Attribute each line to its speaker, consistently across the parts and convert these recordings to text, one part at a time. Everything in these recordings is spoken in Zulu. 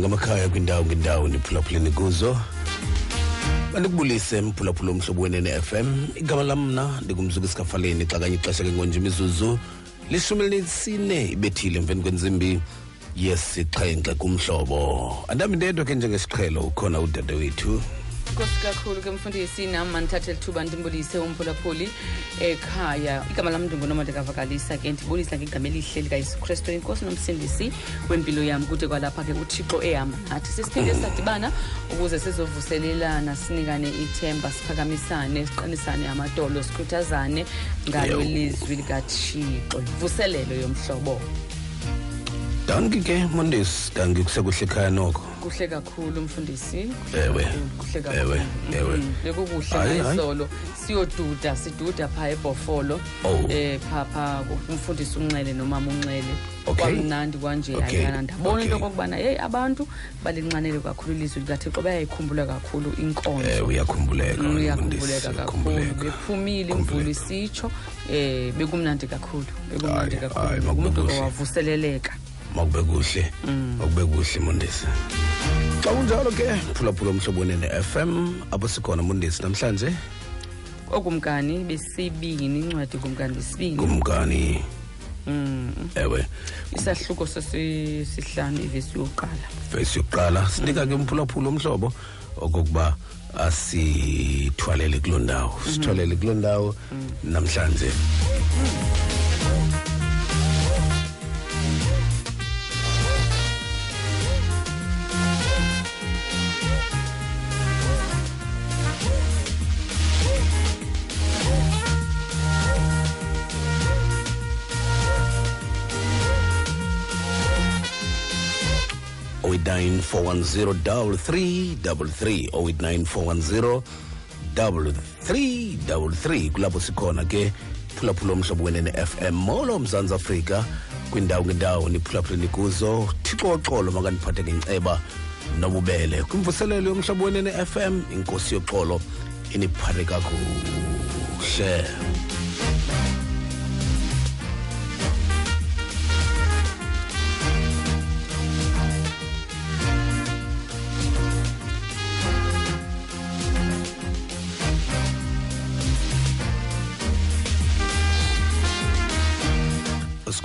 Speaker 1: ngamakhaya ngamakhaya kwindawo ngendawo niphulaphuleni kuzo bandikubulise mphulaphula omhlobo wenene FM igama lam mna ndingumzuku esikafaleni xa kanye ixesha ke ngonje imizuzu. Lishumi elinesine ibethile emveni kwenzimbi yesixhenxe kumhlobo. Andami ndedwa ke njengesiqhelo ukhona udade wethu
Speaker 2: nkosi kakhulu ke mfundisi nam mandithathe lithuba ndimbulise umphulaphuli ekhaya. Igama lam ndingunoma ndikavakalisa ke ndibulisa ngegama elihle likayesu kristu inkosi nomsindisi wempilo yam. Kude kwalapha ke uthixo ehamba nathi sesiphinde sadibana ukuze sizovuselelana sinikane ithemba siphakamisane siqinisane amadolo sikhuthazane ngalo
Speaker 1: lizwi
Speaker 2: ilizwi likathixo. Vuselelo yomhlobo
Speaker 1: danki ke mondesi danki kusekuhle ekhaya noko
Speaker 2: kuhle kakhulu mfundisi.
Speaker 1: Ewe.
Speaker 2: kuhle
Speaker 1: Ewe,
Speaker 2: kakhulu
Speaker 1: ewe. Hayi, hayi.
Speaker 2: ngayizolo siyoduda siduda phaa ebhofolo
Speaker 1: Oh.
Speaker 2: eh phaa umfundisi unxele nomama unxele
Speaker 1: Okay.
Speaker 2: kwamnandi kwanje ayana ndabona into okokubana yeyi abantu balinxanele kakhulu ilizwi likathixo bayayikhumbula kakhulu inkonzo.
Speaker 1: Eh uyakhumbuleka
Speaker 2: Mm, uyakhumbuleka kakhulu. bephumile imvula isitsho. Eh bekumnandi kakhulu bekumnandi kakhulu.
Speaker 1: kuhle.
Speaker 2: wavuseleleka.
Speaker 1: Makube kuhle. Makube kuhle mondesi xa kunjalo ke phulaphula omhlobo wenene FM apho sikhona mondesi namhlanje?
Speaker 2: Okumkani besibini incwadi kumkani besibini.
Speaker 1: Kumkani.
Speaker 2: Mm.
Speaker 1: ewe.
Speaker 2: Isahluko sesihlanu ivesi yokuqala.
Speaker 1: Vesi yokuqala. Sinika ke umphulaphula omhlobo okokuba asithwalele kuloo ndawo. Sithwalele kuloo ndawo namhlanje. Oh 08941033 kulapho sikhona ke phulaphula omhlobo wene ne-fm molo mzantsi afrika. Kwindawo ngendawo niphulaphuleni kuzo thixo waxolo makandiphathe ngenceba nobubele. Kwimvuselelo yomhlobo wene ne-fm inkosi yoxolo iniphathe kakuhle.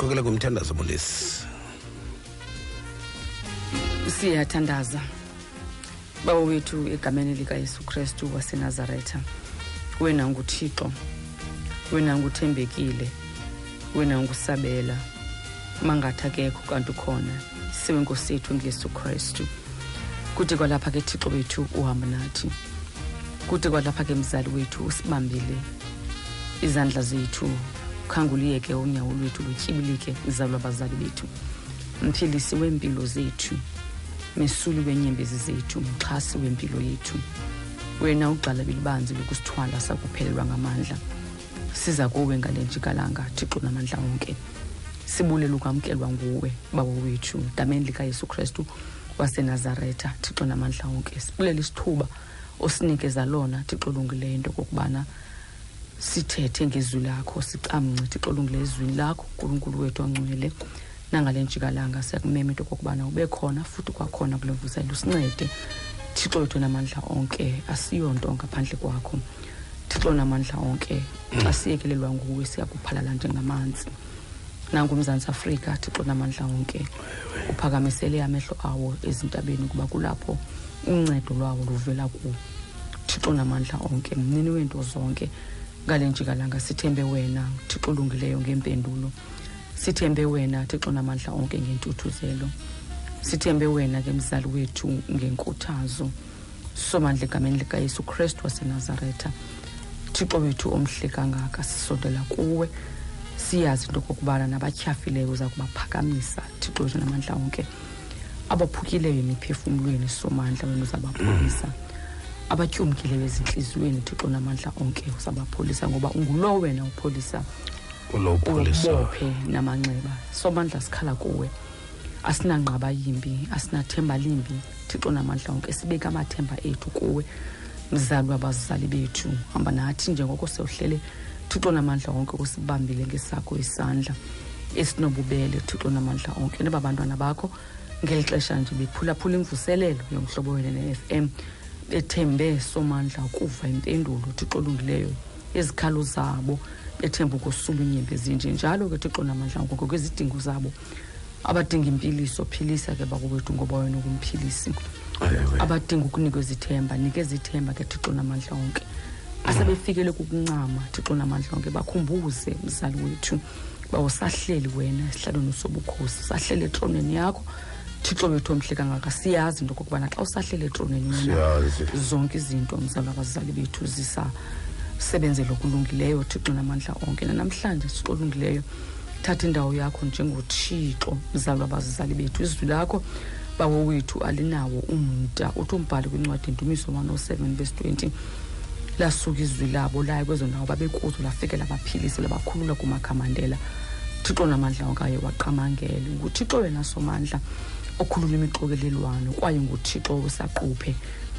Speaker 1: Sikhokela kumthandazo mondesi
Speaker 2: siyathandaza. Baba wethu egameni likayesu kristu wasenazaretha. Wena nguthixo. Wena nguthembekile. Wena ngusabela. Mangathi akekho kanti ukhona siwe nkosi yethu ngeyesu krestu kude kwalapha ke thixo wethu uhamba nathi. Kude kwalapha ke mzali wethu usibambile. Izandla zethu khanguliyeke unyawo lwethu lutyibilike izalwa abazali bethu. Mphilisi wempilo zethu mesuli wenyembezi zethu mxhasi wempilo yethu. Wena ugxala bilibanzi lokusithwala sakuphelelwa ngamandla. Siza kuwe ngale njikalanga thixo namandla onke sibulela ukwamkelwa nguwe baba wethu dameni likayesu kristu wasenazaretha. Thixo namandla onke sibulela isithuba osinikeza lona thixo lungileyo into okokubana sithethe ngezwi lakho sicamnce thixo lungileyo ezwini lakho nkulunkulu wethu ongcwele nangale njikalanga siyakumema into okokubana ube khona futhi kwakhona kule mvuselo usincede. Thixo wethu namandla onke asiyonto ngaphandle kwakho. Thixo namandla onke xa siyekelelwa nguwe siyakuphalala njengamanzi. Nangumzantsi afrika thixo namandla onke uphakamisele amehlo awo ezintabeni ukuba kulapho uncedo lwawo luvela kuwo. Thixo namandla onke mnini weento zonke ngale njikalanga sithembe wena thixo olungileyo ngempendulo. Sithembe wena thixo namandla onke ngentuthuzelo sithembe wena ke mzali wethu ngenkuthazo somandla egameni likayesu kristu wasenazaretha. Thixo wethu omhle kangaka sisondela kuwe. Siyazi into okokubana nabatyhafileyo uza kubaphakamisa thixo wethu namandla onke. Abaphukileyo emiphefumlweni somandla wena uzabapholisa abatyumkileyo ezintliziyweni thixo namandla onke uzabapholisa ngoba ungulo wena upholisa.
Speaker 1: Ulopholisa
Speaker 2: ubophe namanxeba. Somandla sikhala kuwe. Asinanqaba yimbi asinathemba limbi. Thixo namandla onke sibeke amathemba ethu kuwe. Mzali wabazali bethu. Hamba nathi njengoko sewuhlele thixo namandla onke usibambile ngesakho isandla. Esinobubele thixo namandla onke. Noba bantwana bakho ngeli xesha nje bephulaphula imvuselelo yomhlobo wena ne-fm bethembe somandla ukuva impendulo thixo olungileyo ezikhalo zabo bethemba ukosula inyembe ezinje. Njalo ke thixo namandla ngoko kwizidingo zabo abadinga impiliso philisa ke bakowethu ngoba wena ungumphilisi. Abadinga ukunikwa izithemba nikeza ithemba ke thixo namandla onke. Asebefikele kukuncama thixo namandla onke bakhumbuze mzali wethu bawusahleli wena esihlalweni sobukhosi sahlele etronweni yakho thixo wethu omhle kangaka siyazi into okokubana xa usahlele etroneni wena zonke izinto mzali abazali bethu zisasebenzela okulungileyo thixo namandla onke. Nanamhlanje thixo olungileyo thatha indawo yakho njengothixo mzali abazali bethu. Izwi lakho bawo wethu alinawo umda. Uthi umbhali kwincwadi ndumiso 107 verse 20 lasuka izwi labo laye kwezo ndawo babekuzo lafike labaphilise labakhulula kumakhamandela. Thixo namandla onkaye waqamangele. Nguthixo wena somandla okhulula imixokelelwano kwaye nguthixo wesaquphe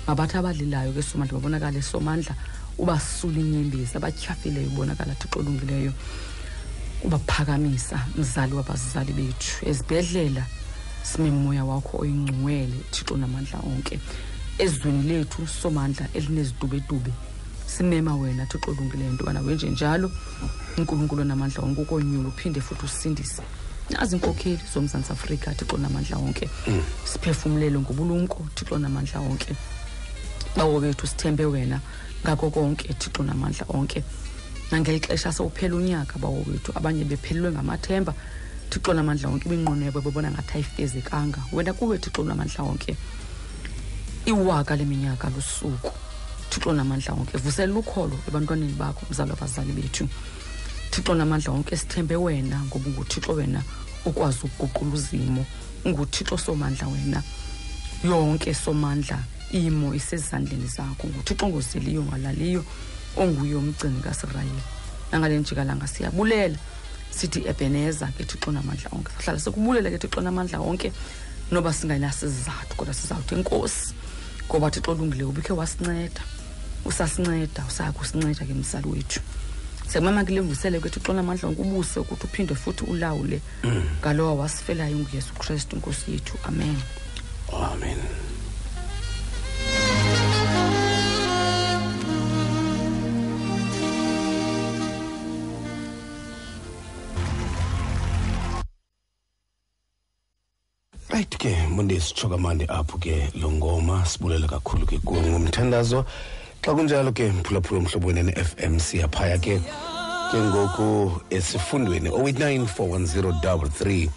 Speaker 2: mabathi abalilayo ke somandla babonakale somandla ubasula inyembezi abatyhafileyo ubonakala thixo olungileyo. Ubaphakamisa mzali wabazali bethu. Ezibhedlela sime moya wakho oyingcwele thixo namandla onke. Ezweni lethu somandla elinezidubedube simema wena thixo olungileyo ntobana wenje njalo unkulunkulu namandla onke ukonyula uphinde futhi usindise. Nazi iinkokheli zomzantsi afrika thixo namandla onke siphefumlele ngobulumko thixo namandla onke bawo bethu sithembe wena ngako konke thixo namandla onke nangeli xesha sowuphela unyaka bawo wethu abanye bephelelwe ngamathemba. Thixo namandla onke yabo bebona ngathi ayifezekanga. Wena kuwe thixo namandla onke iwaka leminyaka lusuku. Thixo namandla onke vuselela ukholo ebantwaneni bakho mzalo abazali bethu thixo namandla onke sithembe wena ngoba unguthixo wena okwazi ukuguqula uzimo. Unguthixo somandla wena. Yonke somandla imo isezandleni zakho. Nguthixo ongozeliyo ngalaliyo onguye umgcini kasirayeli. Nangale njikalanga siyabulela. Sithi ebeneza ke thixo namandla onke sahlala sikubulela ke thixo namandla onke noba singenasizathu kodwa sizawuthi enkosi ngoba thixo olungileyo ubikhe wasinceda. Usasinceda usaya kusinceda ke mzali wethu. Siyakumama kule mvusele kwethu xona amandla onke ubuse ukuthi uphinde futhi ulawule. Ngalowa wasifelayo unguyesu kristu inkosi yethu. Amen.
Speaker 1: Amen. Right ke mondesi chokamandi apho ke lo ngoma sibulela kakhulu ke kuwo ngumthandazo xa kunjalo ke mphulaphula omhlobweni ne-fm siyaphaya ke ke ngoku esifundweni 089 410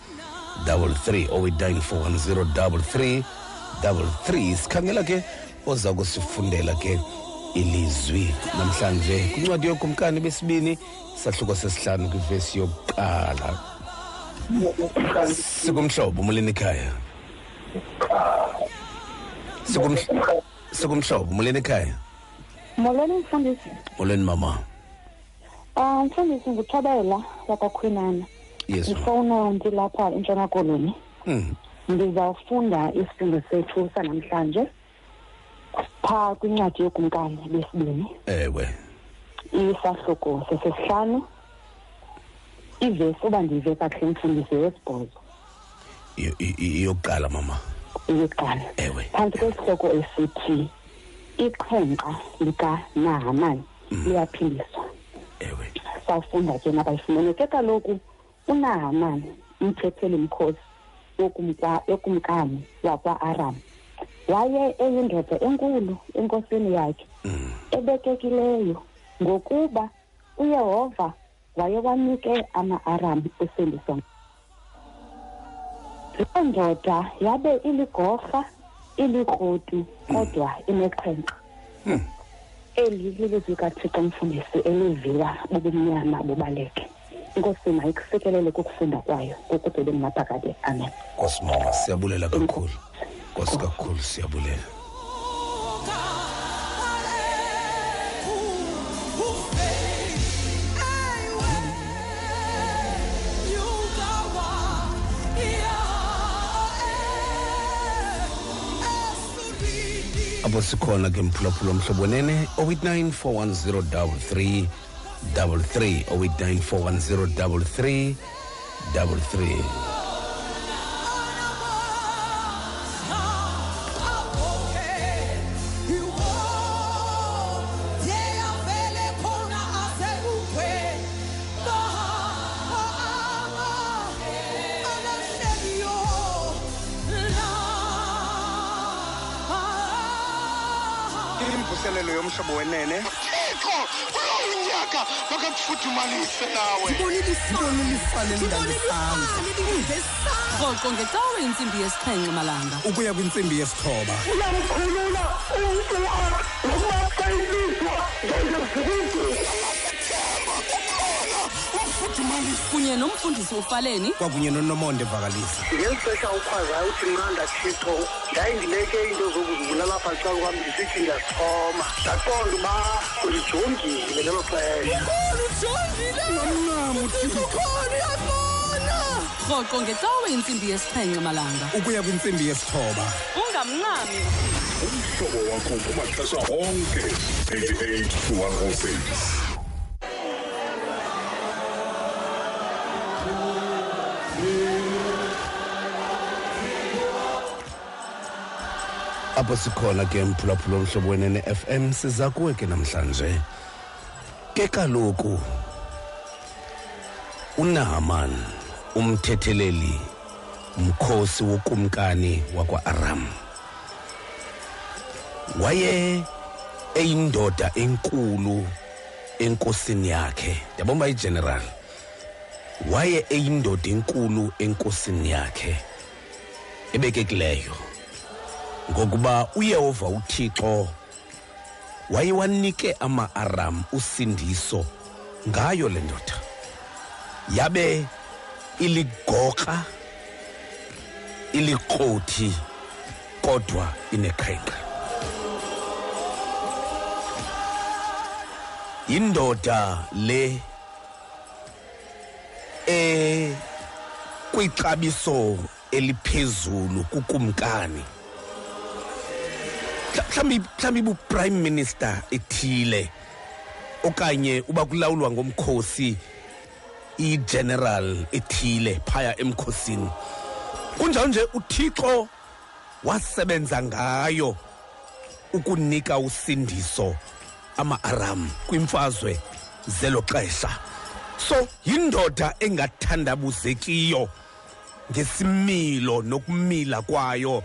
Speaker 1: 33 089 410 33 sikhangela ke oza kusifundela ke ilizwi. Namhlanje kwincwadi yokumkani besibini sahluko sesihlanu kwivesi yokuqala. Sikumhlobo muleni ekhaya Sikumhl- sikumhlobo muleni ekhaya
Speaker 3: molweni mfundisi.
Speaker 1: Molweni mama.
Speaker 3: Um mfundisi nguthobela wakwakhwinana
Speaker 1: yes ma.
Speaker 3: ndifowuna ndilapha entshona koloni.
Speaker 1: Mm,
Speaker 3: ndizawufunda isifundo sethu sanamhlanje phaa kwincwadi yokumkani besibini
Speaker 1: ewe.
Speaker 3: Isahluko sesesihlanu. Ivesi uba ndiyive kakuhle mfundisi yesibhozo.
Speaker 1: Iyo- i- i- iyokuqala mama.
Speaker 3: Iyokuqala
Speaker 1: ewe.
Speaker 3: Phantsi kwesihloko esithi iqhenqa likanahamani liyaphindiswa
Speaker 1: ewe.
Speaker 3: Sawufunda ke nabayifumene ke kaloku unahamani umthetheli mkhosi wokumka- yokumkani wakwa-aram waye eyindoda enkulu enkosini yakhe
Speaker 1: Mm,
Speaker 3: ebekekileyo ngokuba uyehova wayewanike ama-aram usendiso loo ndoda yabe iligorha ilikrudu kodwa ineqhenqa eli lilizikathixo mfundisi eliviwa bubumnyama bubaleke inkosi mayikufikelele kukufunda kwayo ngokubhebeni maphakade amen.
Speaker 1: Nkosi mama siyabulela kakhulu nkosi kakhulu siyabulela apho sikhona ke mphulaphula omhlobo nene 089 410 33 089 410 33
Speaker 2: ngecawe intsimbi yesixhenxe malanga
Speaker 4: ukuya kwintsimbi yesithoba.
Speaker 5: Uyamkhulula umntu wakho nokuba ilizwa njengezikwiti umfuthumalise
Speaker 2: kunye nomfundisi ufaleni.
Speaker 4: Kwakunye nonomonde vakalisa.
Speaker 6: Ngeli xesha ukhwazayo uthi mnanda thixo ndayindileke into zokuzibulala apha xa kwam ndisithi ndiyasixhoma ndaqonda uba ulijongile ngelo xesha.
Speaker 2: Rhoqo ngecawe intsimbi yesixhenxe malanga.
Speaker 4: Ukuya kwintsimbi yesithoba.
Speaker 2: Ungamncami
Speaker 7: umhlobo wakho kumaxesha onke. 88 to 106
Speaker 1: apho sikhona ke mphulaphula omhlobo wenene FM siza kuwe ke namhlanje. Ke kaloku uNahaman umthetheleli mkhosi wokumkani wakwa-Aram. Waye eyindoda enkulu enkosini yakhe. Yabona igeneral waye eyindoda enkulu enkosini yakhe. Ebekekileyo. Ngokuba uyehova uthixo wayewanike ama-aram usindiso ngayo le ndoda. Yabe iligoqa ilikrothi kodwa inekhenqa yindoda le e kwixabiso eliphezulu kukumkani. Mhlawumbi mhlawumbi ibu-prime minister ethile okanye uba kulawulwa ngomkhosi i-general ethile phaya emkhosini. Kunjalo nje uthixo wasebenza ngayo ukunika usindiso ama-aram kwimfazwe zelo xesha so yindoda engathandabuzekiyo ngesimilo nokumila kwayo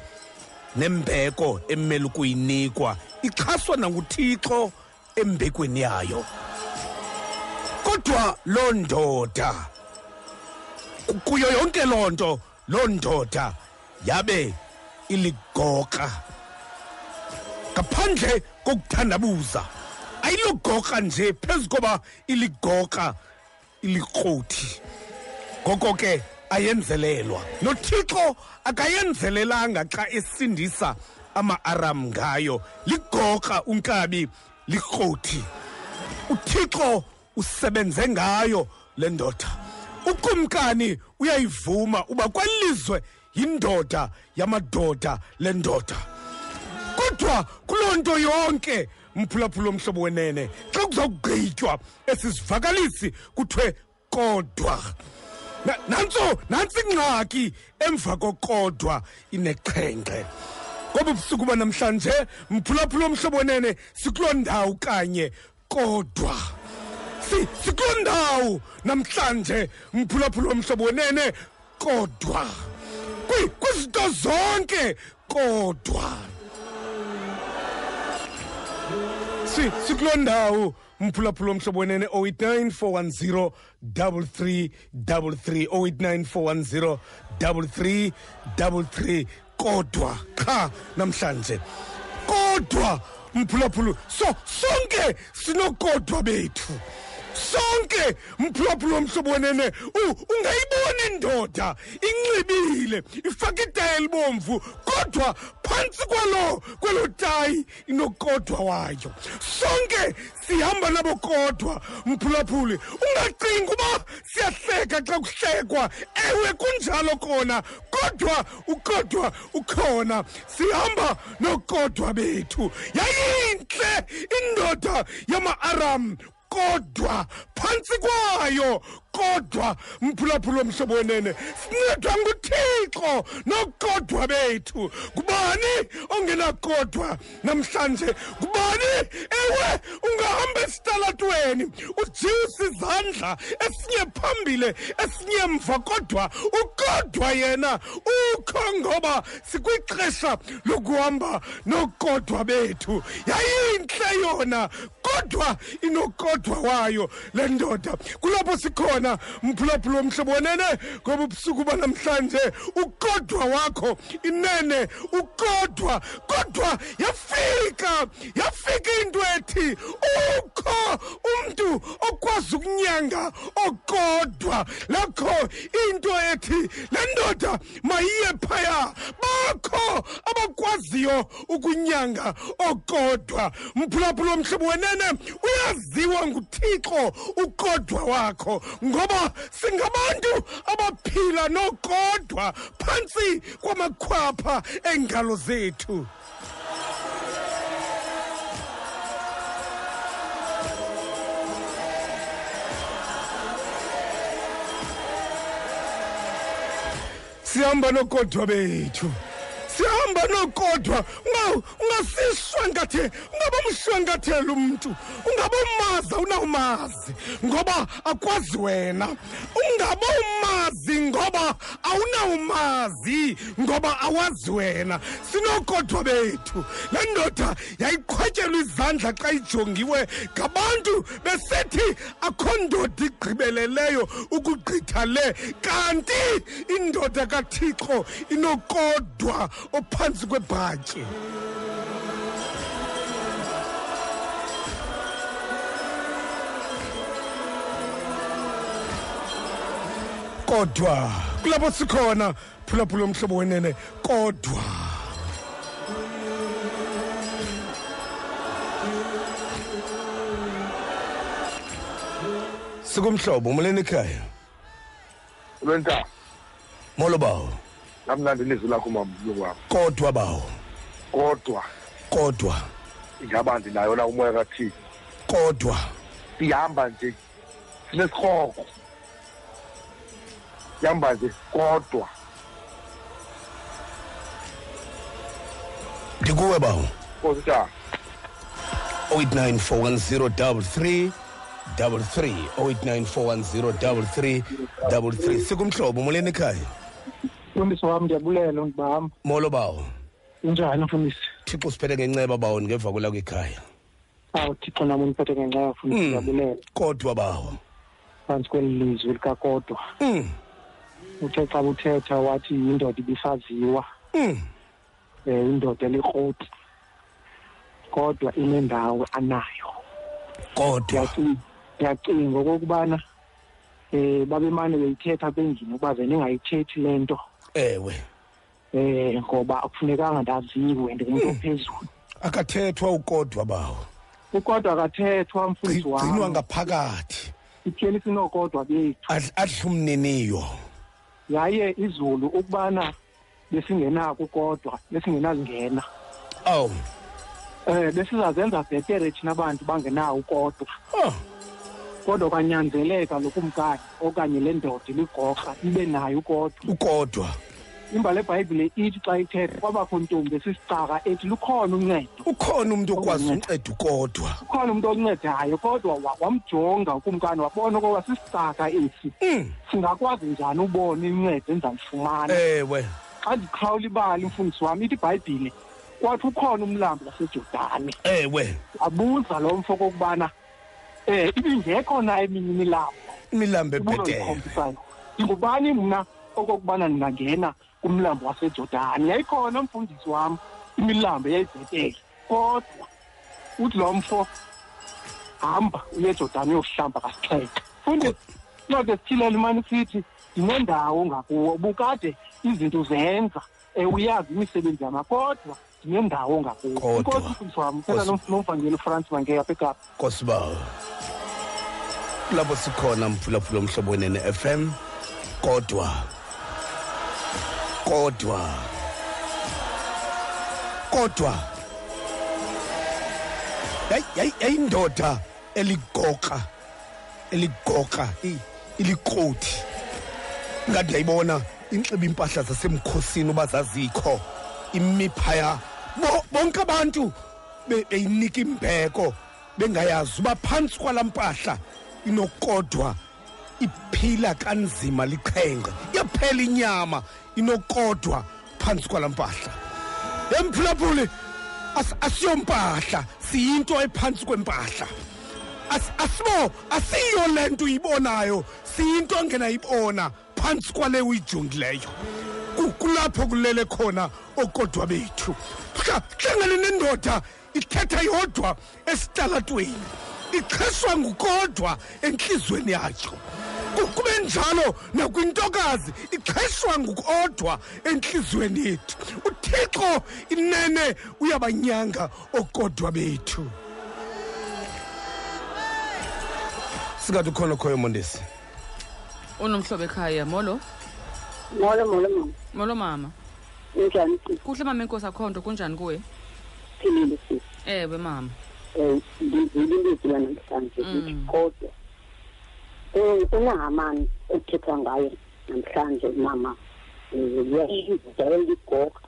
Speaker 1: nembeko emele ukuyinikwa ixhaswa nanguthixo embekweni yayo. Kodwa loo ndoda ku- kuyo yonke loo nto loo ndoda yabe iligoqa ngaphandle kokuthandabuza ayilogoqa nje phezu koba iligoqa ilikrothi. Ngoko ke ayenzelelwa. Nothixo akayenzelelanga xa esindisa ama-aram ngayo. Ligoqa unkabi likrothi. Uthixo usebenze ngayo le ndoda. Ukumkani uyayivuma uba kwelizwe yindoda yamadoda le ndoda. Kodwa kuloo nto yonke mphulaphula omhlobo wenene xa kuzawugqitywa esi sivakalisi kuthiwe kodwa. Na- nantso nantsi ingxaki emva kokodwa ineqhenqe ngoba ubusuku banamhlanje mphulaphula omhlobo wenene sikuloo ndawo kanye kodwa. Si- sikuloo ndawo namhlanje mphulaphula womhlobo wenene kodwa. Kwi- kwizinto zonke kodwa. Si sikuloo ndawo umphulaphula womhlobo wenene 089 410 3333 089 410 3333 kodwa. Qha namhlanje. Kodwa mphulaphula so sonke sinokodwa bethu sonke mphulaphula omhlobo wenene u- ungayibona indoda? Inxibile ifake itayi elibomvu kodwa phantsi kwalo kwelo tayi inokodwa wayo. Sonke sihamba nabo kodwa mphulaphuli. Ungacingi uba siyahleka xa kuhlekwa. Ewe kunjalo kona. Kodwa ukodwa ukhona. Sihamba nokodwa bethu. Yayintle indoda yama-aram. Kodwa phantsi kwayo kodwa mphulaphula omhlobo wenene sincedwa nguthixo nokodwa bethu. Ngubani ongenakodwa namhlanje? Ngubani ewe ungahamba esitalatweni ujiyisa izandla esinye phambile esinye mva kodwa ukodwa yena ukho ngoba sikwixesha lokuhamba nokodwa bethu. Yayintle yona kodwa inokodwa wayo le ndoda. Kulapho sikhona mphulaphula womhlobo wenene ngoba ubusuku banamhlanje ukodwa wakho inene ukodwa kodwa yafika yafika into ethi ukho umntu okwazi ukunyanga okodwa. Lakho into ethi le ndoda mayiye phaya. Bakho abakwaziyo ukunyanga okodwa. Mphulaphula womhlobo wenene uyaziwa nguthixo ukodwa wakho ngoba singabantu abaphila nokodwa phantsi kwamakhwapha engalo zethu. Sihamba nokodwa bethu. Sihamba nokodwa Unga- ungasishwangathe ungaba umshwangathela umntu ungaba umazi awunawumazi ngoba akwazi wena. Ungaba umazi ngoba awunawumazi ngoba awazi wena. Sinokodwa bethu le ndoda yayiqhwatyelwa izandla xa ijongiwe ngabantu besithi akho ndoda igqibeleleyo ukugqitha le. Kanti indoda kathixo inokodwa ophantsi kwebhatyi kodwa kulapho sikhona phulaphula umhlobo wenene kodwa. Sikumhlobo umleni ekhaya?
Speaker 8: Lwenta
Speaker 9: molo bawo
Speaker 8: kamnandi ilizwi lakho mamlungu wam
Speaker 9: kodwa bawo.
Speaker 8: Kodwa.
Speaker 9: Kodwa.
Speaker 8: Ingaba ndinayo na umoya kathixo?
Speaker 9: Kodwa.
Speaker 8: Sihamba nje. Sinesirhoko sihamba nje. Kodwa.
Speaker 9: Ndikuwe bawo.
Speaker 8: Kositshana
Speaker 9: 0894103333 0894103333 sikumhlobo umleni ekhaya?
Speaker 10: Mfundisi wam ndiyabulela undibam
Speaker 9: molo bawo.
Speaker 10: Unjani mfundisi?
Speaker 9: Thixo siphethe ngenceba bawo ngeva kwelakho ekhaya
Speaker 10: awu thixo nam undiphethe ngenxa mfundisi
Speaker 9: Mm.
Speaker 10: ndiyabulela
Speaker 9: kodwa bawo.
Speaker 10: Phantsi kweli lizwi likakodwa.
Speaker 9: Mm,
Speaker 10: uthe xa uthetha wathi yindoda ibisaziwa.
Speaker 9: Mm,
Speaker 10: um indoda elikroti kodwa inendawo anayo.
Speaker 9: Kodwa.
Speaker 10: Ndiyacinga- ndiyacinga okokubana um babemane beyithetha bendlini ukuba ze ndingayithethi le nto.
Speaker 9: Ewe.
Speaker 10: Um ngoba akufunekanga ndaziwe ndingumntu
Speaker 9: Mm.
Speaker 10: ophezulu
Speaker 9: akathethwa ukodwa bawo.
Speaker 10: Ukodwa akathethwa mfundisi
Speaker 9: gcinwa
Speaker 10: wam
Speaker 9: ngaphakathi.
Speaker 10: Sityheli sinokodwa bethu.
Speaker 9: Adl- adle umniniyo
Speaker 10: yaye izulu ukubana besingenako ukodwa besingenazingena.
Speaker 9: Awu.
Speaker 10: Um besizazenza bhetere thina bantu bangenawo ukodwa
Speaker 9: oh,
Speaker 10: kodwa kwanyanzeleka lo kumkani okanye le ndoda iligorha ibe nayo ukodwa
Speaker 9: ukodwa.
Speaker 10: Imbali ebhayibhile ithi xa ithetha kwabakho ntombi esisicaka ethi lukhona uncedo.
Speaker 9: Ukhona umuntu okwazi
Speaker 10: Unganceda.
Speaker 9: unceda ukodwa
Speaker 10: ukhona umntu oncedayo kodwa wa- wamjonga ukumkani wabona ukuba sisicaka esi.
Speaker 9: Mm,
Speaker 10: singakwazi njani ubona incedo endizalifumana
Speaker 9: ewe.
Speaker 10: Xa ndiqhawula ibali umfundisi wam ithi ibhayibhile kwathi ukhona umlambo wasejordani.
Speaker 9: Ewe.
Speaker 10: Abuza lo mfo okokubana um ibingekho na eminye imilambo?
Speaker 9: Imilambo
Speaker 10: ibulo
Speaker 9: ebhetele
Speaker 10: likhombisayo ndingubani mna okokubana ndingangena kumlambo wasejordani. Yayikhona mfundisi wam imilambo eyayibhetele kodwa uthi lo mfo hamba uye ejordani uyohlamba kasixhenxe. Fundi incwadi esithilele mani sithi ndinendawo ngakuwo ubukade izinto zenza um uyazi imisebenzi yama kodwa ndinendawo ngakuwo
Speaker 9: Kodwa.
Speaker 10: inkosi mfundisi wam phela
Speaker 9: Nkosi.
Speaker 10: nomvangeli ufrance mangeya apha ekapa
Speaker 9: kosibawo lapho sikhona mphulaphula omhlobo wenene FM kodwa kodwa kodwa yayi yayi yayindoda eligoqa eligoqa i- ilikroti ngathi yayibona inxiba impahla zasemkhosini uba zazikho imi phaya. Bo- bonke abantu be- beyinika imbeko
Speaker 1: bengayazi uba phantsi kwalaa mpahla inokodwa iphila kanzima liqhenqa iyaphela inyama inokodwa phantsi kwalaa mpahla. Emphulaphuli as- asiyompahla siyinto ephantsi kwempahla. As- asibo asiyo le nto uyibonayo siyinto ongenayibona phantsi kwale uyijongileyo Ku- kulapho kulele khona okodwa bethu. Hla- hlangane nendoda ithetha yodwa esitalatweni. Ixheshwa ngukodwa entliziyweni yayo Ku- kube njalo nakwintokazi ixheshwa ngukodwa entliziyweni yethu uthixo inene uyabanyanga okodwa bethu singathi ukhona khoyo mondesi
Speaker 2: unomhlobo ekhaya molo
Speaker 4: molo molo mama
Speaker 2: molo mama
Speaker 4: unjani sisi
Speaker 2: kuhle mama enkosi akho nto kunjani kuwe
Speaker 4: philile sisi
Speaker 2: ewe mama
Speaker 4: um ndizililizwi lanamhlanje lithi kodwa um unahamani ekuthethwa ngayo namhlanje mama. Um yayiyizayeligoga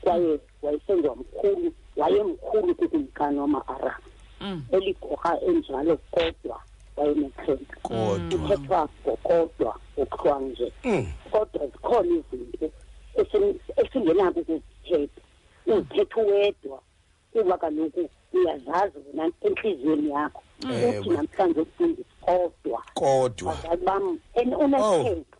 Speaker 4: kwaye wayesenziwa mkhulu wayemkhulu kukumkani wama-aram
Speaker 2: Mm.
Speaker 4: eligoga enjalo kodwa
Speaker 1: kodwa.
Speaker 4: Kuthethwa ngokodwa okuthiwa nje.
Speaker 1: Mm.
Speaker 4: kodwa zikhona izinto esin- esingenako ukuzithetha. Uzithetha uwedwa kuba kaloku uyazazi wena entliziyweni yakho.
Speaker 1: Ewe.
Speaker 4: uthi namhlanje ukufundisa kodwa
Speaker 1: kodwa.
Speaker 4: Bazali bam and unexhenka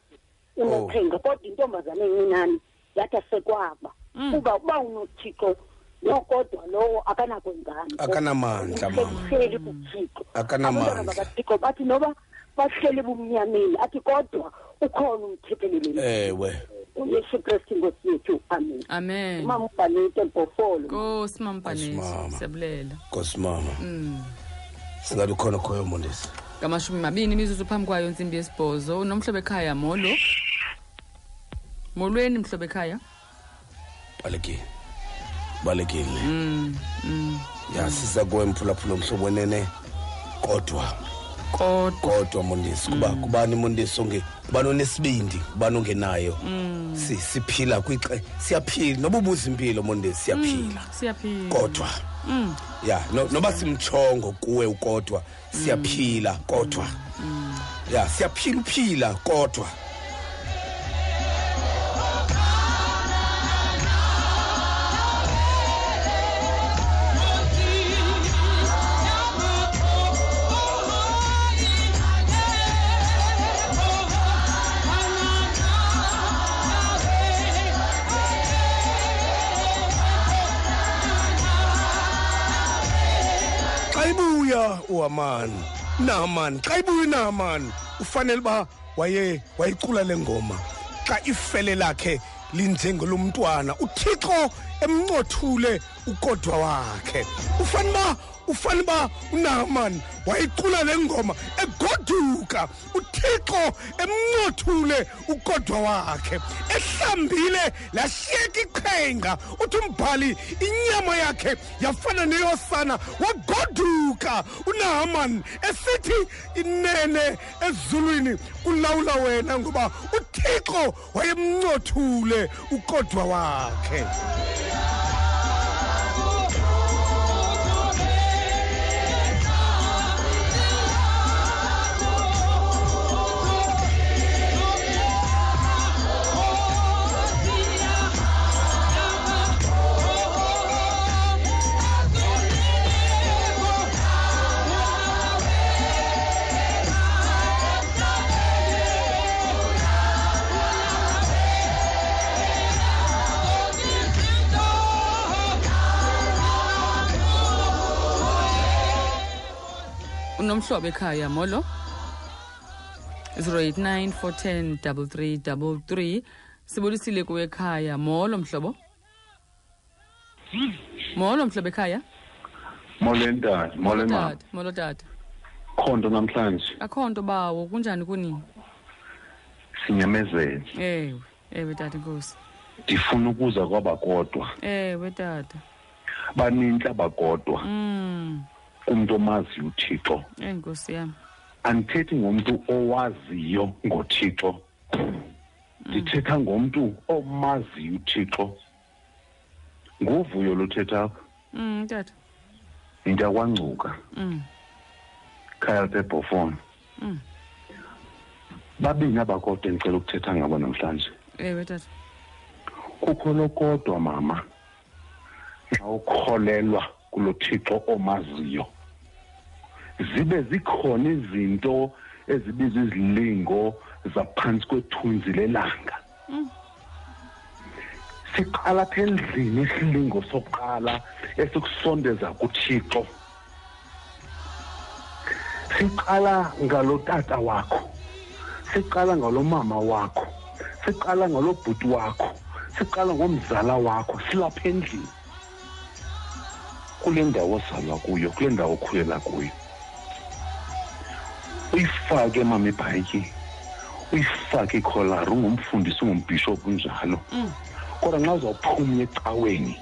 Speaker 4: unexhenka kodwa intombazane encinane yathi asekwaba. Kuba uba unothixo nokodwa lowo akanakwenzani
Speaker 1: Akanamandla, mama.
Speaker 4: uhleli kuthixo
Speaker 1: Akanamandla.
Speaker 4: abantwana bakathixo bathi noba bahleli bumnyameni athi kodwa ukhona umthetheleli
Speaker 1: ewe.
Speaker 4: Uyesu kristu inkosi yethu amen.
Speaker 2: Amen.
Speaker 4: Umama ubhanete mpofolo
Speaker 2: nkosi mama
Speaker 1: mama.
Speaker 2: siyabulela.
Speaker 1: Nkosimama singathi ukhona khoyo mondesi
Speaker 2: ngamashumi mabini imizuzu phambi kwayo ntsimbi yesibhozo. Nomhlobo ekhaya molo? Molweni mhlobo ekhaya?
Speaker 11: Balekile. Balekile. Ya siza kuwe mphulaphula mhlobo nene kodwa
Speaker 2: kodwa.
Speaker 11: Kodwa mondesi kuba kubani mondesi onge kubani onesibindi kubani ongenayo Si- siphila kwixe siyaphila noba ubuza impilo mondesi siyaphila.
Speaker 2: Siyaphila.
Speaker 11: Kodwa. Ya no- noba simtshongo kuwe ukodwa siyaphila kodwa. Ya siyaphila uphila kodwa.
Speaker 1: Uhamani nahamani xa ibuya unahamani ufanele uba waye wayicula le ngoma. Xa ifele lakhe linjengolomntwana uthixo emncothule ukodwa wakhe. Ufane uba ufane uba unahamani wayicula le ngoma egoduka. Uthixo emncothule ukodwa wakhe. Ehlambile lashiyeka iqhenga. Uthi umbhali inyama yakhe yafana neyosana. Wagoduka. Unahamani esithi inene ezulwini kulawula wena ngoba uthixo wayemncothule ukodwa wakhe.
Speaker 2: Unomhlobo ekhaya molo. 089 410 3333 sibulisile kuwe ekhaya molo mhlobo. Molo mhlobo ekhaya.
Speaker 12: Molweni tata molweni mama.
Speaker 2: molo tata.
Speaker 12: Khonto namhlanje.
Speaker 2: Akho nto bawo kunjani kunini
Speaker 12: sinyamezele.
Speaker 2: Ewe ewe tata inkosi.
Speaker 12: Ndifuna ukuza kwabakodwa
Speaker 2: ewe tata.
Speaker 12: Baninzi abakodwa.
Speaker 2: Mm.
Speaker 12: Kumntu omaziyo uthixo.
Speaker 2: Enkosi yam
Speaker 12: andithethi ngomntu owaziyo ngothixo. Ndithetha ngomntu omaziyo uthixo. Nguvuyo luthetha apha.
Speaker 2: Mm tata.
Speaker 12: Into yakwangcuka
Speaker 2: Mm.
Speaker 12: khaya bebhofon
Speaker 2: Mm.
Speaker 12: babini abakodwa endicela ukuthetha ngabo namhlanje?
Speaker 2: Ewe tata.
Speaker 12: Kukho lokodwa mama. Xa ukholelwa kulo thixo omaziyo. Zibe zikhona izinto ezibizwa izilingo zaphantsi kwethunzi lelanga.
Speaker 2: Mm.
Speaker 12: siqala apha endlini isilingo sokuqala esikusondeza kuthixo. Siqala ngalo tata wakho siqala ngalo mama wakho siqala ngalo bhuti wakho siqala ngomzala wakho silapha endlini. Kule ndawo ozalwa kuyo kule ndawo okhulela kuyo. Uyifake mama ibhayiki uyifake ikholari ungumfundisi ungumbhishophu njalo
Speaker 2: Mm.
Speaker 12: kodwa nxa uzawuphumla ecaweni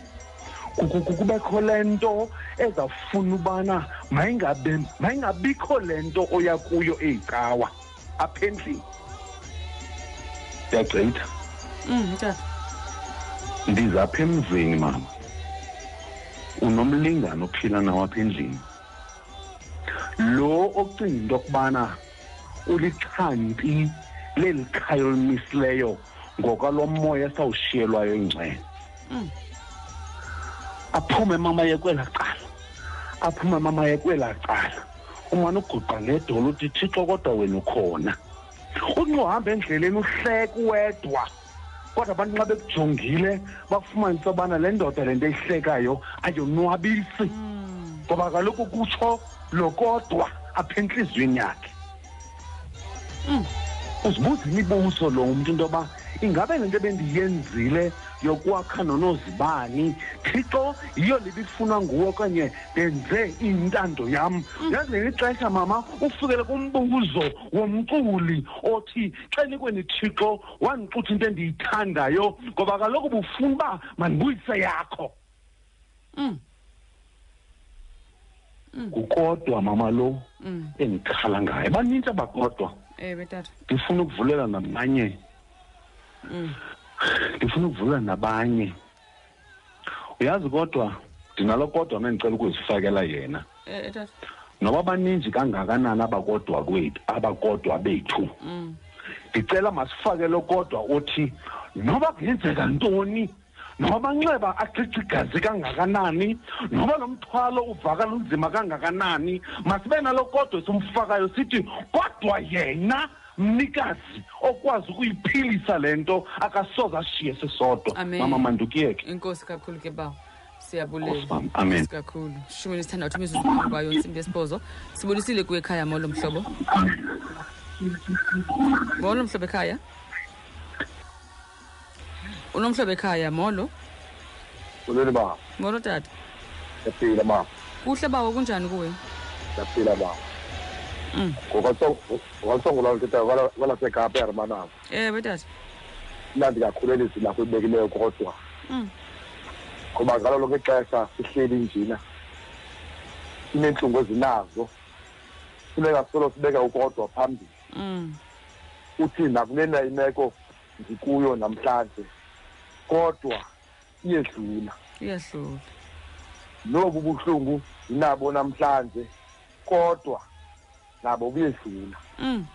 Speaker 12: ku- ku- ku- kubekho le nto ezawufuna ubana mayingabe mayingabikho le nto oya kuyo eyicawa apha endlini. Ndiyagqitha
Speaker 2: Mm, tata
Speaker 12: ndizapha emzini mama. Unomlingane ophila nawo apha endlini. Lo ocinga into yokubana ulixhanti leli khaya olimisileyo ngokwalo moya esawushiyelwayo ingcwele
Speaker 2: Mm.
Speaker 12: aphume mama ye kwelaa cala aphume mama ye kwelaa cala umane uguqa ngedolo uthi thixo kodwa wena ukhona. Unxa uhamba endleleni uhleka uwedwa. Kodwa abantu nxa bekujongile bafumanise ubana le ndoda le nto eyihlekayo ayonwabisi. Ngoba kaloku kutsho lo kodwa apha entliziyweni yakhe.
Speaker 2: Mm.
Speaker 12: uzibuza imibuzo lo umntu into yoba ingabe le nto bendiyenzile yokwakha nonozibani? Thixo yiyo libifunwa nguwe okanye ndenze intando yam. Yazi ngeli xesha mama ufikele kumbuzo womculi othi xenikweni thixo wandixutha into endiyithandayo ngoba kaloku bufuna uba mandibuyise yakho.
Speaker 2: Mm.
Speaker 12: Kukodwa mama lo
Speaker 2: Mm.
Speaker 12: endikhala ngaye. Banintsi abakodwa.
Speaker 2: Ewe tata
Speaker 12: ndifuna ukuvulela nabanye
Speaker 2: Mm.
Speaker 12: ndifuna ukuvulela nabanye. Uyazi kodwa ndinalo kodwa mendicela ukuzifakela yena.
Speaker 2: Eh, tata
Speaker 12: noba baninzi kangakanani abakodwa kwethu abakodwa bethu?
Speaker 2: Mm.
Speaker 12: ndicela masifake lo kodwa othi noba kungenzeka ntoni? Noba amanxeba acica igazi kangakanani? Noba lo mthwalo uvakala unzima kangakanani? Masibe nalo kodwa esomfakayo sithi kodwa yena mnikazi okwazi ukuyiphilisa le nto akasoze ashiye sisodwa.
Speaker 2: Amen.
Speaker 12: mama mandukiyeke.
Speaker 2: Inkosi kakhulu ke bawo. Siyabulela
Speaker 12: Nkosi wami, amen.
Speaker 2: Inkosi kakhulu. Shumi nesithandathu imizuzu phambi kwayo intsimbi yesibhozo. Sibulisile kuwe ekhaya molo mhlobo? Molo mhlobo ekhaya? Unomhlobo ekhaya molo?
Speaker 8: Ulweni baba
Speaker 2: molo tata.
Speaker 8: Siyaphila baba
Speaker 2: kuhle bawo kunjani kuwe?
Speaker 8: Siyaphila baba
Speaker 2: Mm.
Speaker 8: ngokwalisongolwa lithetha kwalasekapa ehermanabo
Speaker 2: ewe tata.
Speaker 8: Imnandi kakhulu elizwi lakho ibekileyo kodwa.
Speaker 2: Mm.
Speaker 8: ngoba ngalo lonke ixesha sihleli njina sineentlungu ezinazo. Funeka solo sibeka ukodwa phambili.
Speaker 2: Mm.
Speaker 8: uthi nakulena imeko ndikuyo namhlanje. Kodwa iyedlula
Speaker 2: iyahlula
Speaker 8: nobu buhlungu ndinabo namhlanje kodwa nabo buyedlula
Speaker 2: Mm.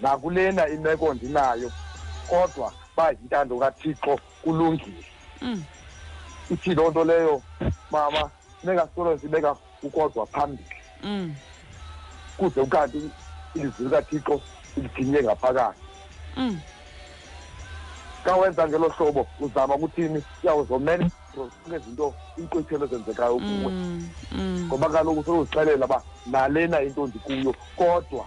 Speaker 8: nakulena imeko ndinayo kodwa bayintando kathixo kulungile
Speaker 2: Mm.
Speaker 8: ithi loo nto leyo mama funeka solo sibeka ukodwa phambili
Speaker 2: Mm.
Speaker 8: kuze ukanti ilizwi likathixo liginye ngaphakathi
Speaker 2: Mm.
Speaker 8: Xa wenza ngelo hlobo uzama ukuthini uyawuzomela nezinto iinkwethelo ezenzekayo kuwe
Speaker 2: Mm. Mm.
Speaker 8: ngoba kaloku soluzixelela uba nalena into ndikuyo kodwa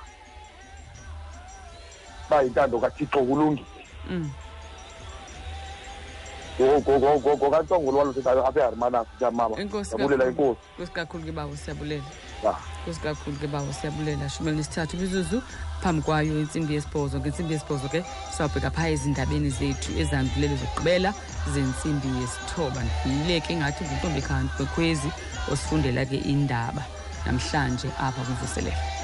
Speaker 8: bayintando kathixo kulungile
Speaker 2: Mm.
Speaker 8: ngokantsongolo walo thethayo apha eharmanasi mama
Speaker 2: Enkosi
Speaker 8: yabulela
Speaker 2: kakhulu.
Speaker 8: inkosi
Speaker 2: Nkosi kakhulu ke bawo siyabulela
Speaker 8: Ah.
Speaker 2: nkosi kakhulu ke bawo siyabulela shumeli nesithathu imizuzu phambi kwayo intsimbi yesibhozo ngentsimbi yesibhozo ke sawubheka phaa ezindabeni zethu ezihambulele zokugqibela zentsimbi yesithoba ndifuyile ke ingathi ngumntombi khanti kwekhwezi osifundela ke indaba namhlanje apha kumvuselelo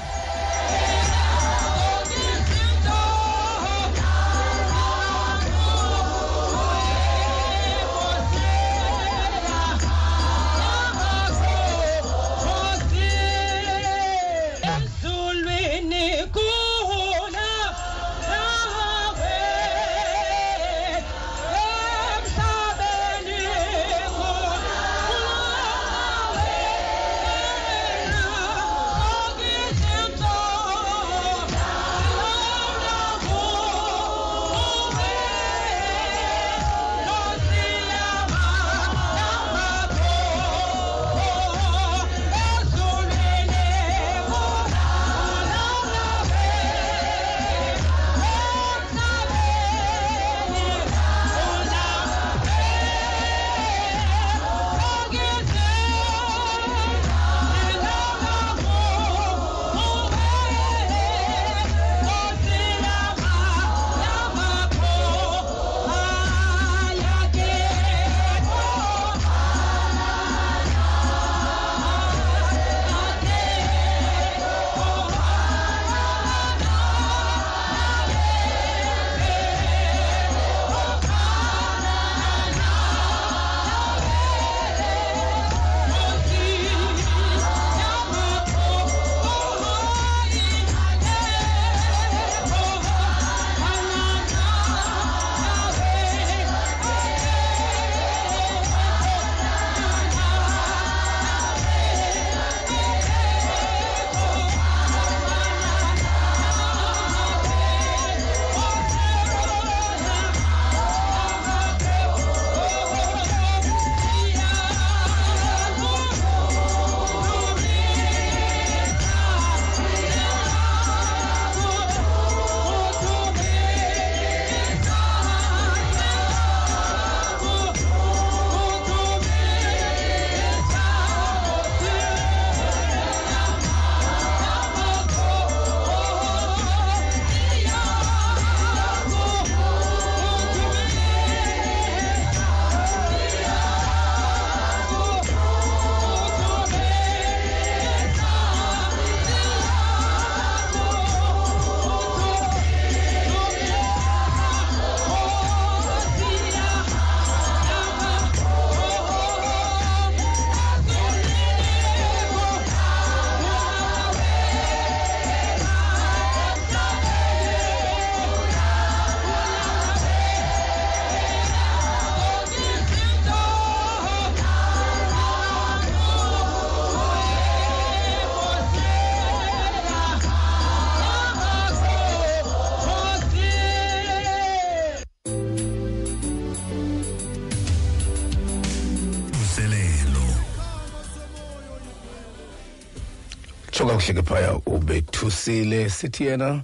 Speaker 1: tsho kakuhle ke phaya ubethusile. Sithi yena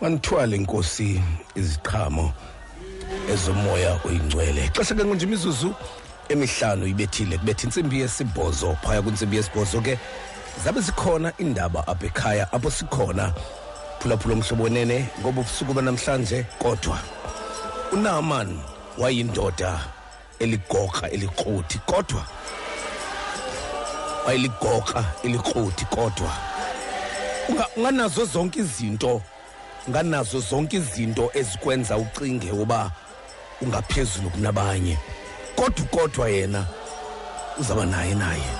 Speaker 1: manithwale inkosi iziqhamo ezomoya oyingcwele. Xesha ke nje imizuzu emihlanu ibethile. Kubetha intsimbi yesibhozo. Phaya kwintsimbi yesibhozo ke zabe zikhona indaba apha ekhaya apho sikhona phulaphula umhlobo wenene ngoba ubusuku banamhlanje kodwa unaman wayindoda eligorha elikroti kodwa wayeligoqa elikroti kodwa. Unganazo zonke izinto nganazo zonke izinto ezikwenza ucinge uba ungaphezulu kunabanye. Kodwa kodwa yena uzaba naye naye.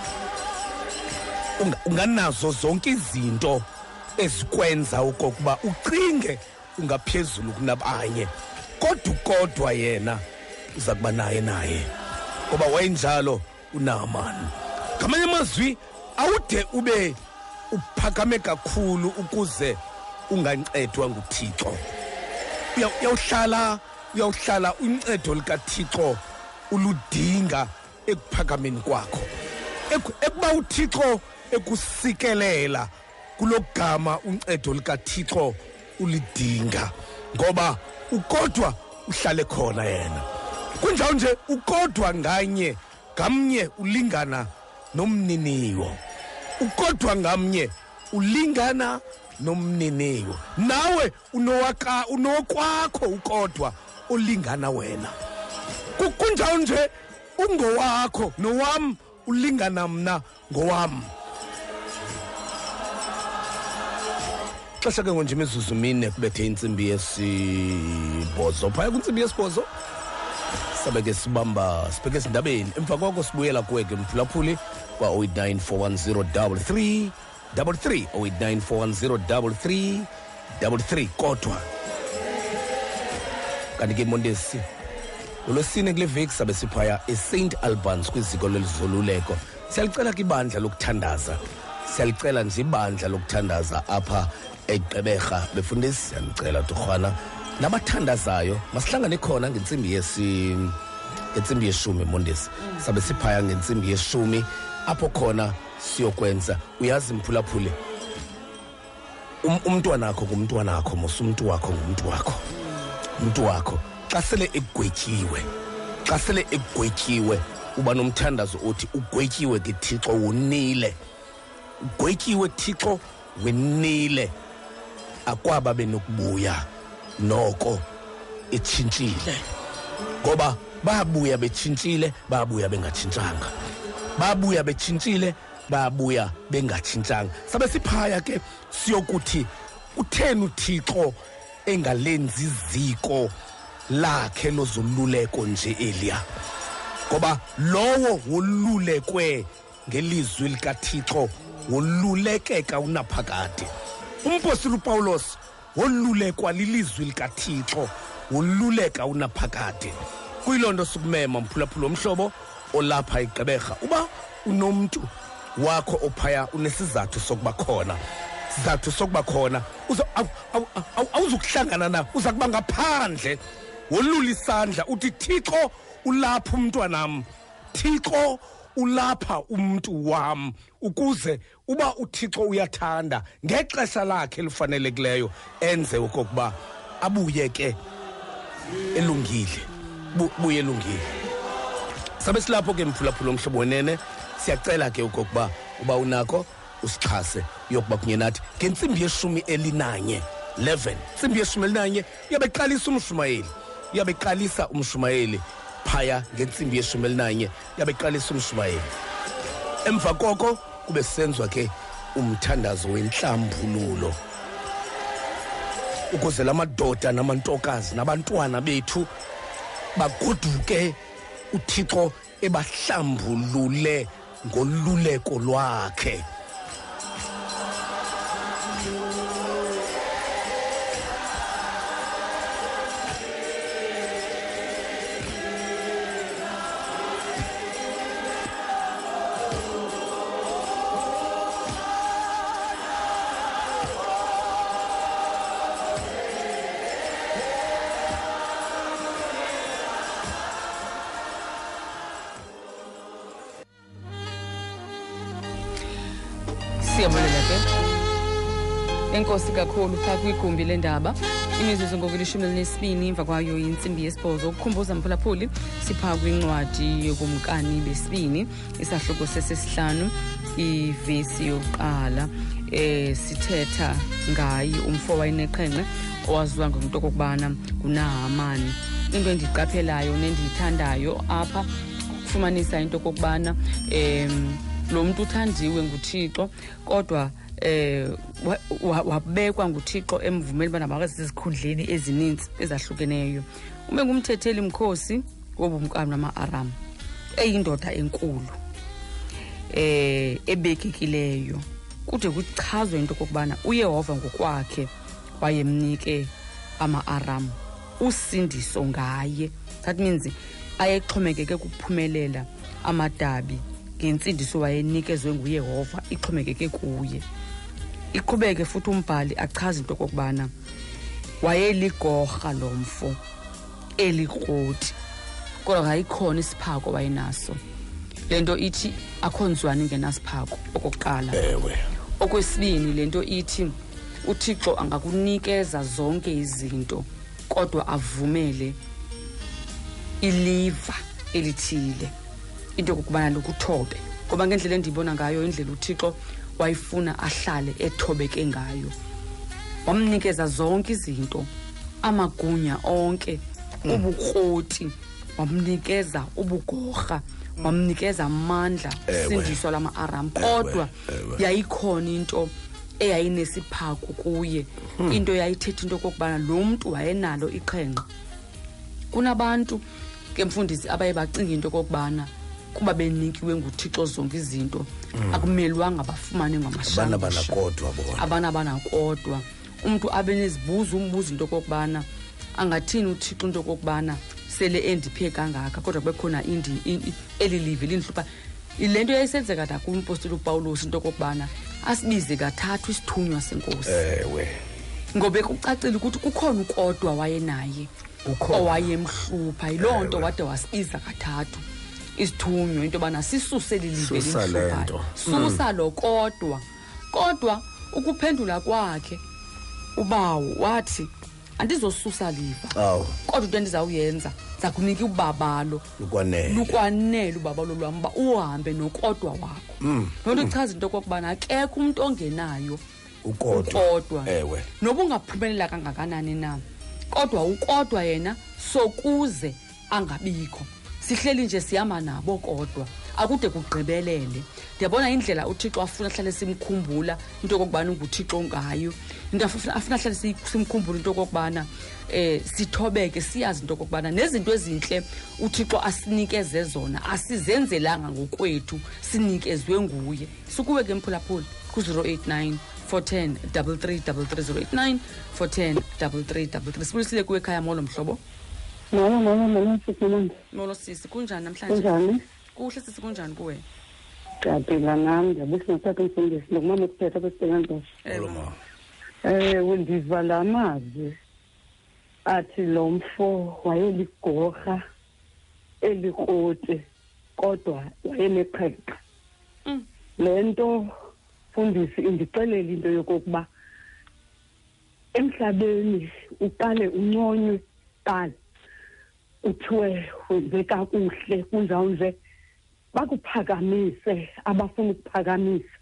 Speaker 1: Unga- unganazo zonke izinto ezikwenza okokuba ucinge ungaphezulu kunabanye. Kodwa kodwa yena uza kuba naye naye. Ngoba wayenjalo unaamani ngamanye amazwi awude ube uphakame kakhulu ukuze ungancedwa nguthixo. Uya- uyawuhlala uyawuhlala uncedo likathixo uludinga ekuphakameni kwakho. Eku- ekuba uthixo ekusikelela kulo gama uncedo likathixo ulidinga ngoba ukodwa uhlale khona yena. Kunjalo nje ukodwa nganye ngamnye ulingana nomniniwo. Ukodwa ngamnye ulingana nomniniwo nawe unowaka unokwakho ukodwa olingana wena. Ku- kunjalo nje ungowakho nowam ulingana mna ngowam. Xesha ke ngonje imizuzu mine kubethe intsimbi yesibhozo. Phaya kwintsimbi yesibhozo sabe ke sibamba sibheke esindabeni emva koko sibuyela kuwe ke mphulaphuli. Kwa-089 410 33 089 410 33 kodwa kanti ke montesi ngolwesine kule veki sabe siphaya Saint Albans kwiziko lelizoluleko siyalicela ke ibandla lokuthandaza siyalicela nje ibandla lokuthandaza apha eGqeberha befundisi siyanicela torhwana nabathandazayo masihlangane khona ngentsimbi yesi ngentsimbi yeshumi mondesi sabe siphaya ngentsimbi yeshumi apho khona siyokwenza. Uyazi mphulaphule um, umntwana wakho ngumntwana wakho mos umntu wakho ngumntu wakho. Umntu wakho xa sele egwetyiwe xa sele egwetyiwe uba nomthandazo othi ugwetyiwe ke thixo wonile. Ugwetyiwe thixo wenile. Akwaba benokubuya noko etshintshile. Ngoba babuya betshintshile babuya bengatshintshanga. Babuya betshintshile babuya bengatshintshanga. Sabe siphaya ke siyokuthi utheni uthixo engalenzi iziko lakhe lozoluleko nje eliya ngoba lowo wolulekwe ngelizwi likathixo wolulekeka unaphakade. Umpostile upawulos wolulekwa lilizwi likathixo woluleka unaphakade. Kuyiloo nto sukumema mphulaphula omhlobo olapha igqeberha uba unomntu wakho ophaya unesizathu sokuba khona. Sizathu sokuba khona. Awuzukuhlangana na? Uza kuba ngaphandle. Wolula isandla uthi thixo ulapha umntwanam thixo ulapha umntu wam. Ukuze uba uthixo uyathanda ngexesha lakhe elifanelekileyo enze okokuba abuye ke elungile Bu- buye elungile. Sabe silapho ke mphulaphula omhlobo wenene? Siyacela ke okokuba uba unakho usixhase yokuba kunye nathi ngentsimbi yeshumi elinanye 11 ntsimbi yeshumi elinanye uyabeqalisa umshumayeli uyabeqalisa umshumayeli phaya ngentsimbi yeshumi elinanye uyabeqalisa umshumayeli. Emva koko kube senziwa ke umthandazo wenhlambululo ukuze la madoda namantokazi nabantwana bethu bagoduke uthixo ebahlambulule ngoluleko lwakhe.
Speaker 2: Kakhulu phaa kwigumbi lendaba imizuzu ngokulishumi elinesibini emva kwayo yintsimbi yesibhozo ukukhumbuza mphulaphuli siphaa kwincwadi yokumkani besibini isahluko sesesihlanu ivesi yokuqala eh sithetha ngaye umfo wayeneqhenqe owaziwa ngomntu okokubana ngunahamani. Into endiyiqaphelayo nendiyithandayo apha kufumanisa into okokubana um lo mntu uthandiwe nguthixo kodwa eh wa- wa- wabekwa nguthixo emvumela ubana ezininzi ezahlukeneyo. Ube ngumthetheli mkhosi wobumkani nama-aram eyindoda enkulu eh ebekekileyo kude kuchazwe into okokubana uyehova ngokwakhe wayemnike ama-aram usindiso ngaye. That means ayexhomekeke kuphumelela amadabi ngensindiso wayenikezwe nguyehova ixhomekeke kuye iqhubeke futhi umbhali achaze into okokubana wayeligorha lo mfo elikroti kodwa ngayikhona isiphako wayenaso le nto ithi akho nzwane ingenasiphako okokuqala.
Speaker 1: Ewe.
Speaker 2: Okwesibini le nto ithi uthixo angakunikeza zonke izinto kodwa avumele iliva elithile. Into yokokubana lokuthobe ngoba ngendlela endiyibona ngayo indlela uthixo wayefuna ahlale ethobeke ngayo. Wamnikeza zonke izinto amagunya onke ubukroti wamnikeza ubugorha wamnikeza amandla sindiswa lama-aram. Kodwa yayikhona into eyayinesiphaku kuye. Into yayithetha into okokubana lo mntu wayenalo iqhenqa kunabantu ke mfundisi abaye bacinga into okokubana kuba benikiwe nguthixo zonke izinto akumelwanga bafumane
Speaker 1: ngamashabana
Speaker 2: ngamashangusha
Speaker 1: banakodwa bona.
Speaker 2: Abana banakodwa. Umntu abe nezibuzo umbuza into okokubana angathini uthixo into okokubana sele endiphe kangaka kodwa kubekhona eli livi lindihlupha le nto yayisenzeka nakumpostile upawulos into okokubana asibize kathathu isithunywa senkosi.
Speaker 1: Ewe.
Speaker 2: Ngobe kucacile ukuthi kukhona ukodwa wayenaye owayemhlupha. Yiloo nto wade wasibiza kathathu isithunywa into yobana sisuse lilive
Speaker 1: Susa
Speaker 2: susa lo kodwa kodwa ukuphendula kwakhe ubawo wathi andizosusa liva kodwa into endizawuyenza ndiza kunika ubabalo
Speaker 1: lukwanele.
Speaker 2: Ubabalo lwam uba uhambe nokodwa wakho.
Speaker 1: Mm.
Speaker 2: loo nto ichaza into okokubana akekho umntu ongenayo
Speaker 1: ukodwa. ewe.
Speaker 2: Noba ungaphumelela kangakanani na kodwa ukodwa yena sokuze angabikho. Sihleli nje sihamba nabo kodwa. Akude kugqibelele. Ndiyabona indlela uthixo afuna ahlale simkhumbula into yokokubana unguthixo ngayo into afuna hlale simkhumbula into yokokubana um sithobeke siyazi into yokokubana nezinto ezintle uthixo asinikeze zona asizenzelanga ngokwethu sinikezwe nguye. Sukuwe ke mphulaphula ku-089 410 3333 410 3333 sibulisile kuwe ekhaya molo mhlobo
Speaker 3: molo molo molo sisimandi
Speaker 2: molo sisi kunjani namhlanje?
Speaker 3: Kunjani?
Speaker 2: Kuhle sisi kunjani kuwe?
Speaker 3: Ndiyaphila nam ndiyabusa ngathatha umfundisi nokumama ukuthetha kwesipelantosi
Speaker 2: Ewe.
Speaker 3: ewe ndiva la mazwi athi lo mfo wayeligorha elikroti kodwa wayeneqhenqa
Speaker 2: Mm.
Speaker 3: le nto fundisi indixelela into yokokuba emhlabeni uqale unconywe qala kuthiwe wenze kakuhle kunjawunje bakuphakamise abafuna ukuphakamisa.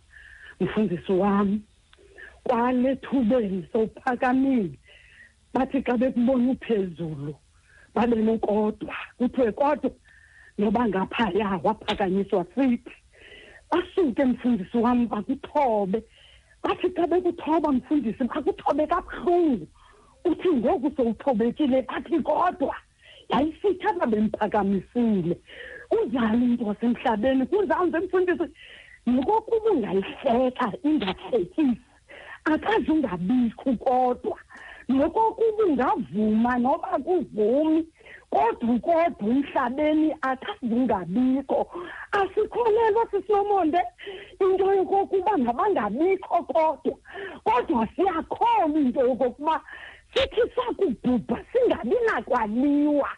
Speaker 3: Mfundisi wam kwale thubeni sowuphakamile. Bathi xa bekubona uphezulu babe nokodwa. Kuthiwe kodwa noba ngaphaya waphakanyiswa sithi basuke mfundisi wam bakuthobe. Bathi xa bekuthoba mfundisi bakuthobe kabuhlungu. Uthi ngoku sowuthobekile bathi kodwa yayisithi aba bemphakamisile. Kunjani into wasemhlabeni kunjani mfundisi. Nokokuba ungayihleka ingahlekisi akaze ungabikho kodwa. Nokokuba ungavuma noba kuvumi. Kodwa kodwa emhlabeni akaze ungabikho. Asikholelwa sisinomonde into yokokuba mabangabikho kodwa. Kodwa siyakholwa into yokokuba sithi sakubhubha singabi nakwaliwa.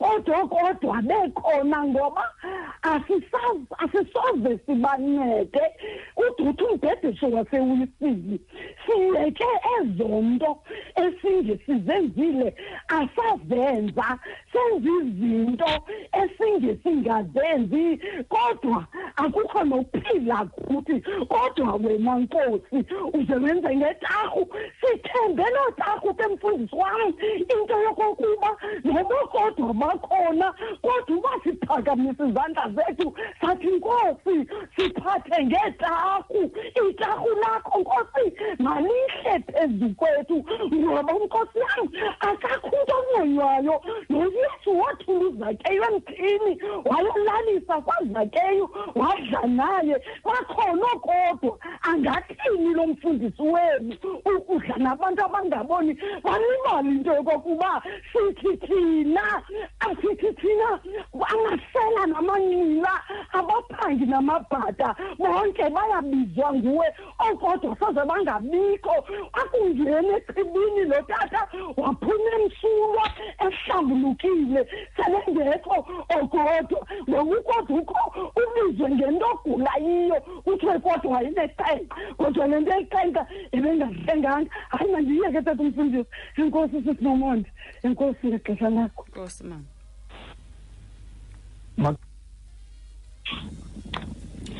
Speaker 3: Kodwa kodwa bekhona ngoba asisazi asisoze sibancede. Uduthi umbhedesho wasewisile siyeke ezo nto esinje sizenzile asazenza. Senza izinto esinje singazenzi. Kodwa akukho nokuphila kuthi kodwa wena nkosi uze wenze ngetarhu sithembe loo tarhu ke mfundisi wam into yokokuba noba kodwa bakhona kodwa uba siphakamise izandla zethu sathi nkosi siphathe ngeetarhu itarhu lakho nkosi malihle phezu kwethu. Ngoba nkosi yam akakho umntu ongonywayo noyesu wathula uzakeyo emthini wayolalisa kwazakeyo wadla naye bakhona kodwa angathini lo mfundisi wenu? Ukudla nabantu abangaboni balibala into yokokuba sithi thina asithi thina amasela namanqila abaphangi namabhada bonke bayabizwa nguwe okodwa soze bangabikho. Akungeni echibini lo tata waphuma emsulwa ehlambulukile selengekho okodwa ngokukodwa ukho ubizwe ngento ogula yiyo. Kuthiwe kodwa wayineqenqa kodwa le nto eqenqa ebengahlenganga. Hayi mandiyeke tata umfundisi. Enkosi sisinomonde enkosi ngexesha lakho
Speaker 2: nkosi mama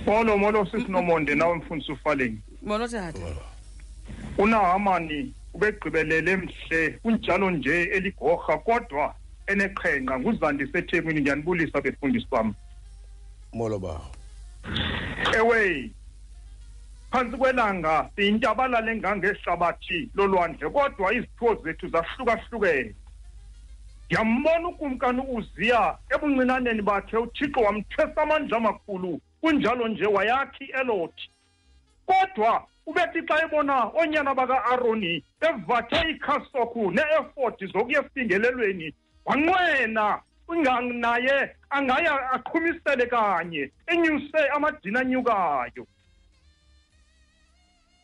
Speaker 13: molo molo sisinomonde nawe mfundisi ufaleni.
Speaker 2: Molo tata
Speaker 13: unahamani ubegqibelele mhle kunjalo nje eligorha kodwa eneqhenqa nguzandise ethemini ndiyanibulisa befundisi bam
Speaker 1: molo bawo
Speaker 13: ewe phantsi kwelanga siyintabalala engangehlabathi lolwandle kodwa iziphiwo zethu zahlukahlukene. Ndiyambona ukumkani uziya ebuncinaneni bakhe uthixo wamthwesa amandla amakhulu kunjalo nje wayakhi elothi. Kodwa ubethi xa ebona oonyana baka-aroni bevathe ikhasokhu ne-efodi zokuya esingelelweni wanqwena naye angaya aqhumisele kanye enyuse amadini anyukayo.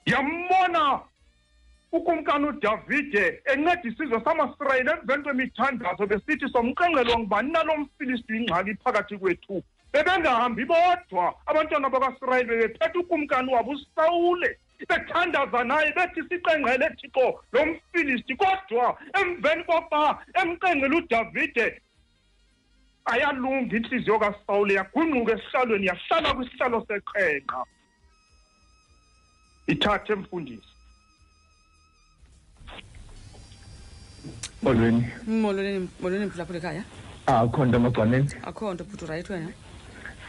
Speaker 13: Yambona ukumkani udavide enceda isizwe samasirayeli emveni kwemithandazo besithi somqenqelwa ngubani nalo mfilisti ingxaki phakathi kwethu? Bebengahambi bodwa abantwana bakasirayeli bebephethe ukumkani wabo usawule. Bethandaza naye bethi siqengqele thixo lo mfilisti kodwa emveni koba emqengqele udavide ayalunga intliziyo kasawule yagungquka esihlalweni yahlala kwisihlalo seqhenqa ithathe mfundisi.
Speaker 14: Molweni.
Speaker 2: Molweni molweni mphulaphula ekhaya.
Speaker 14: Akho nto emagcwaneni
Speaker 2: akho nto bhuti urayithi wena.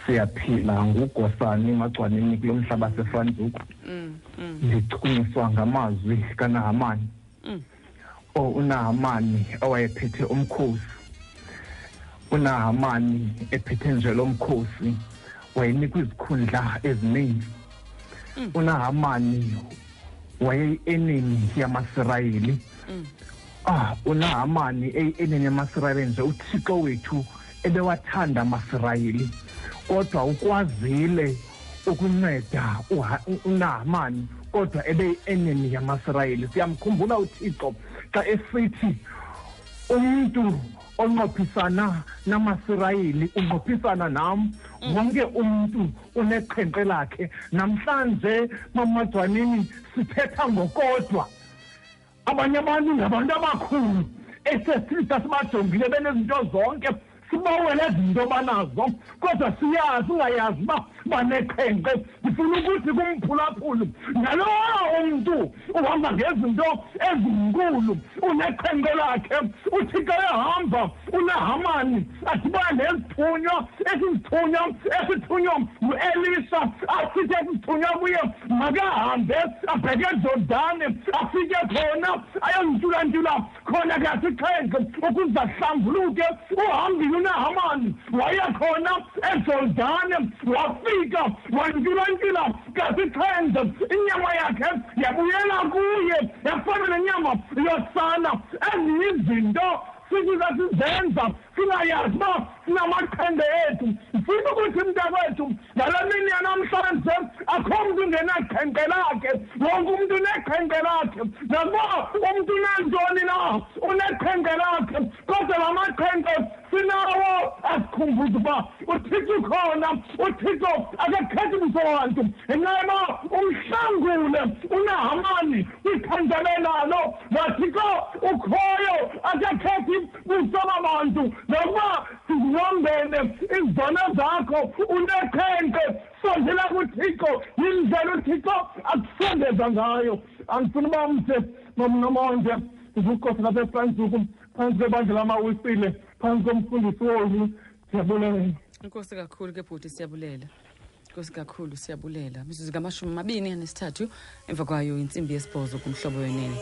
Speaker 14: Siyaphila ngugosani emagcwaneni kulo mhlaba sefanzuku
Speaker 2: Mm, mm,
Speaker 14: ndichukunyiswa ngamazwi kanahamani.
Speaker 2: Mm.
Speaker 14: o unahamani owayephethe umkhosi. Unahamani ephethe nje lo mkhosi wayenikwa izikhundla ezininzi
Speaker 2: Mm.
Speaker 14: unahamani wayeyi-enemy yamasirayeli.
Speaker 2: Mm.
Speaker 14: ah unahamani eyi-enemy yamasirayeli nje uthixo wethu ebewathanda amasirayeli. Kodwa ukwazile ukunceda uha- u- unahamani kodwa ebeyi-enemy yamasirayeli. Siyamkhumbula uthixo xa esithi umntu onqophisana namasirayeli unqophisana nam. Wonke umntu uneqhenqe lakhe. Namhlanje mamajwanini sithetha ngokodwa. Abanye abantu ngabantu abakhulu esesithi sasibajongile benezinto zonke sibawele zinto banazo kodwa siyazi ungayazi uba baneqhenqe ndifuna ukuthi kumphulaphulu nalowo umntu uhamba ngezinto ezinkulu uneqhenqe lakhe. Uthixo ehamba unahamani adibana nezithunywa esizithunywa esithunywa nguelisa asithi esithunywa kuye. Makahambe abheke ejordani afike khona ayontyulantula khona kasixhenxe ukuze ahlambuluke. Uhambile unahamani waya khona ejordani wafika wantyulantula kasixhenxe inyama yakhe yabuyela kuye yafana nenyama yosana. Ezinye izinto sifika sizenza singayazi uba sinamaqhende ethu mfuna ukuthi mntakwethu ngale mini yanamhlanje akho mntu ungenaqhenqe lakhe wonke umntu uneqhenqe uneqhenqe lakhe nakuba umntu unantoni na uneqhenqe lakhe kodwa la maqhenqe sinawo asikhumbuza uba uthixo ukhona uthixo akakhethi buso bantu ngenxa yoba umhlangule unahamani kwiqhenqele nalo wathixo ukhoyo akakhethi buso babantu nokuba siziwombele izono zakho uneqhenqe sondela kuthixo yindlela uthixo akusondeza ngayo. Andifuna uba mse nomnomonde ngukosi lapha efransuku phantsi kwebandla lamawisile phantsi komfundisi wolu. Ndiyabulela
Speaker 2: inkosi kakhulu ke bhuti siyabulela. Inkosi kakhulu siyabulela. Mizuzu ngamashumi amabini anesithathu emva kwayo intsimbi yesibhozo kumhlobo wenene.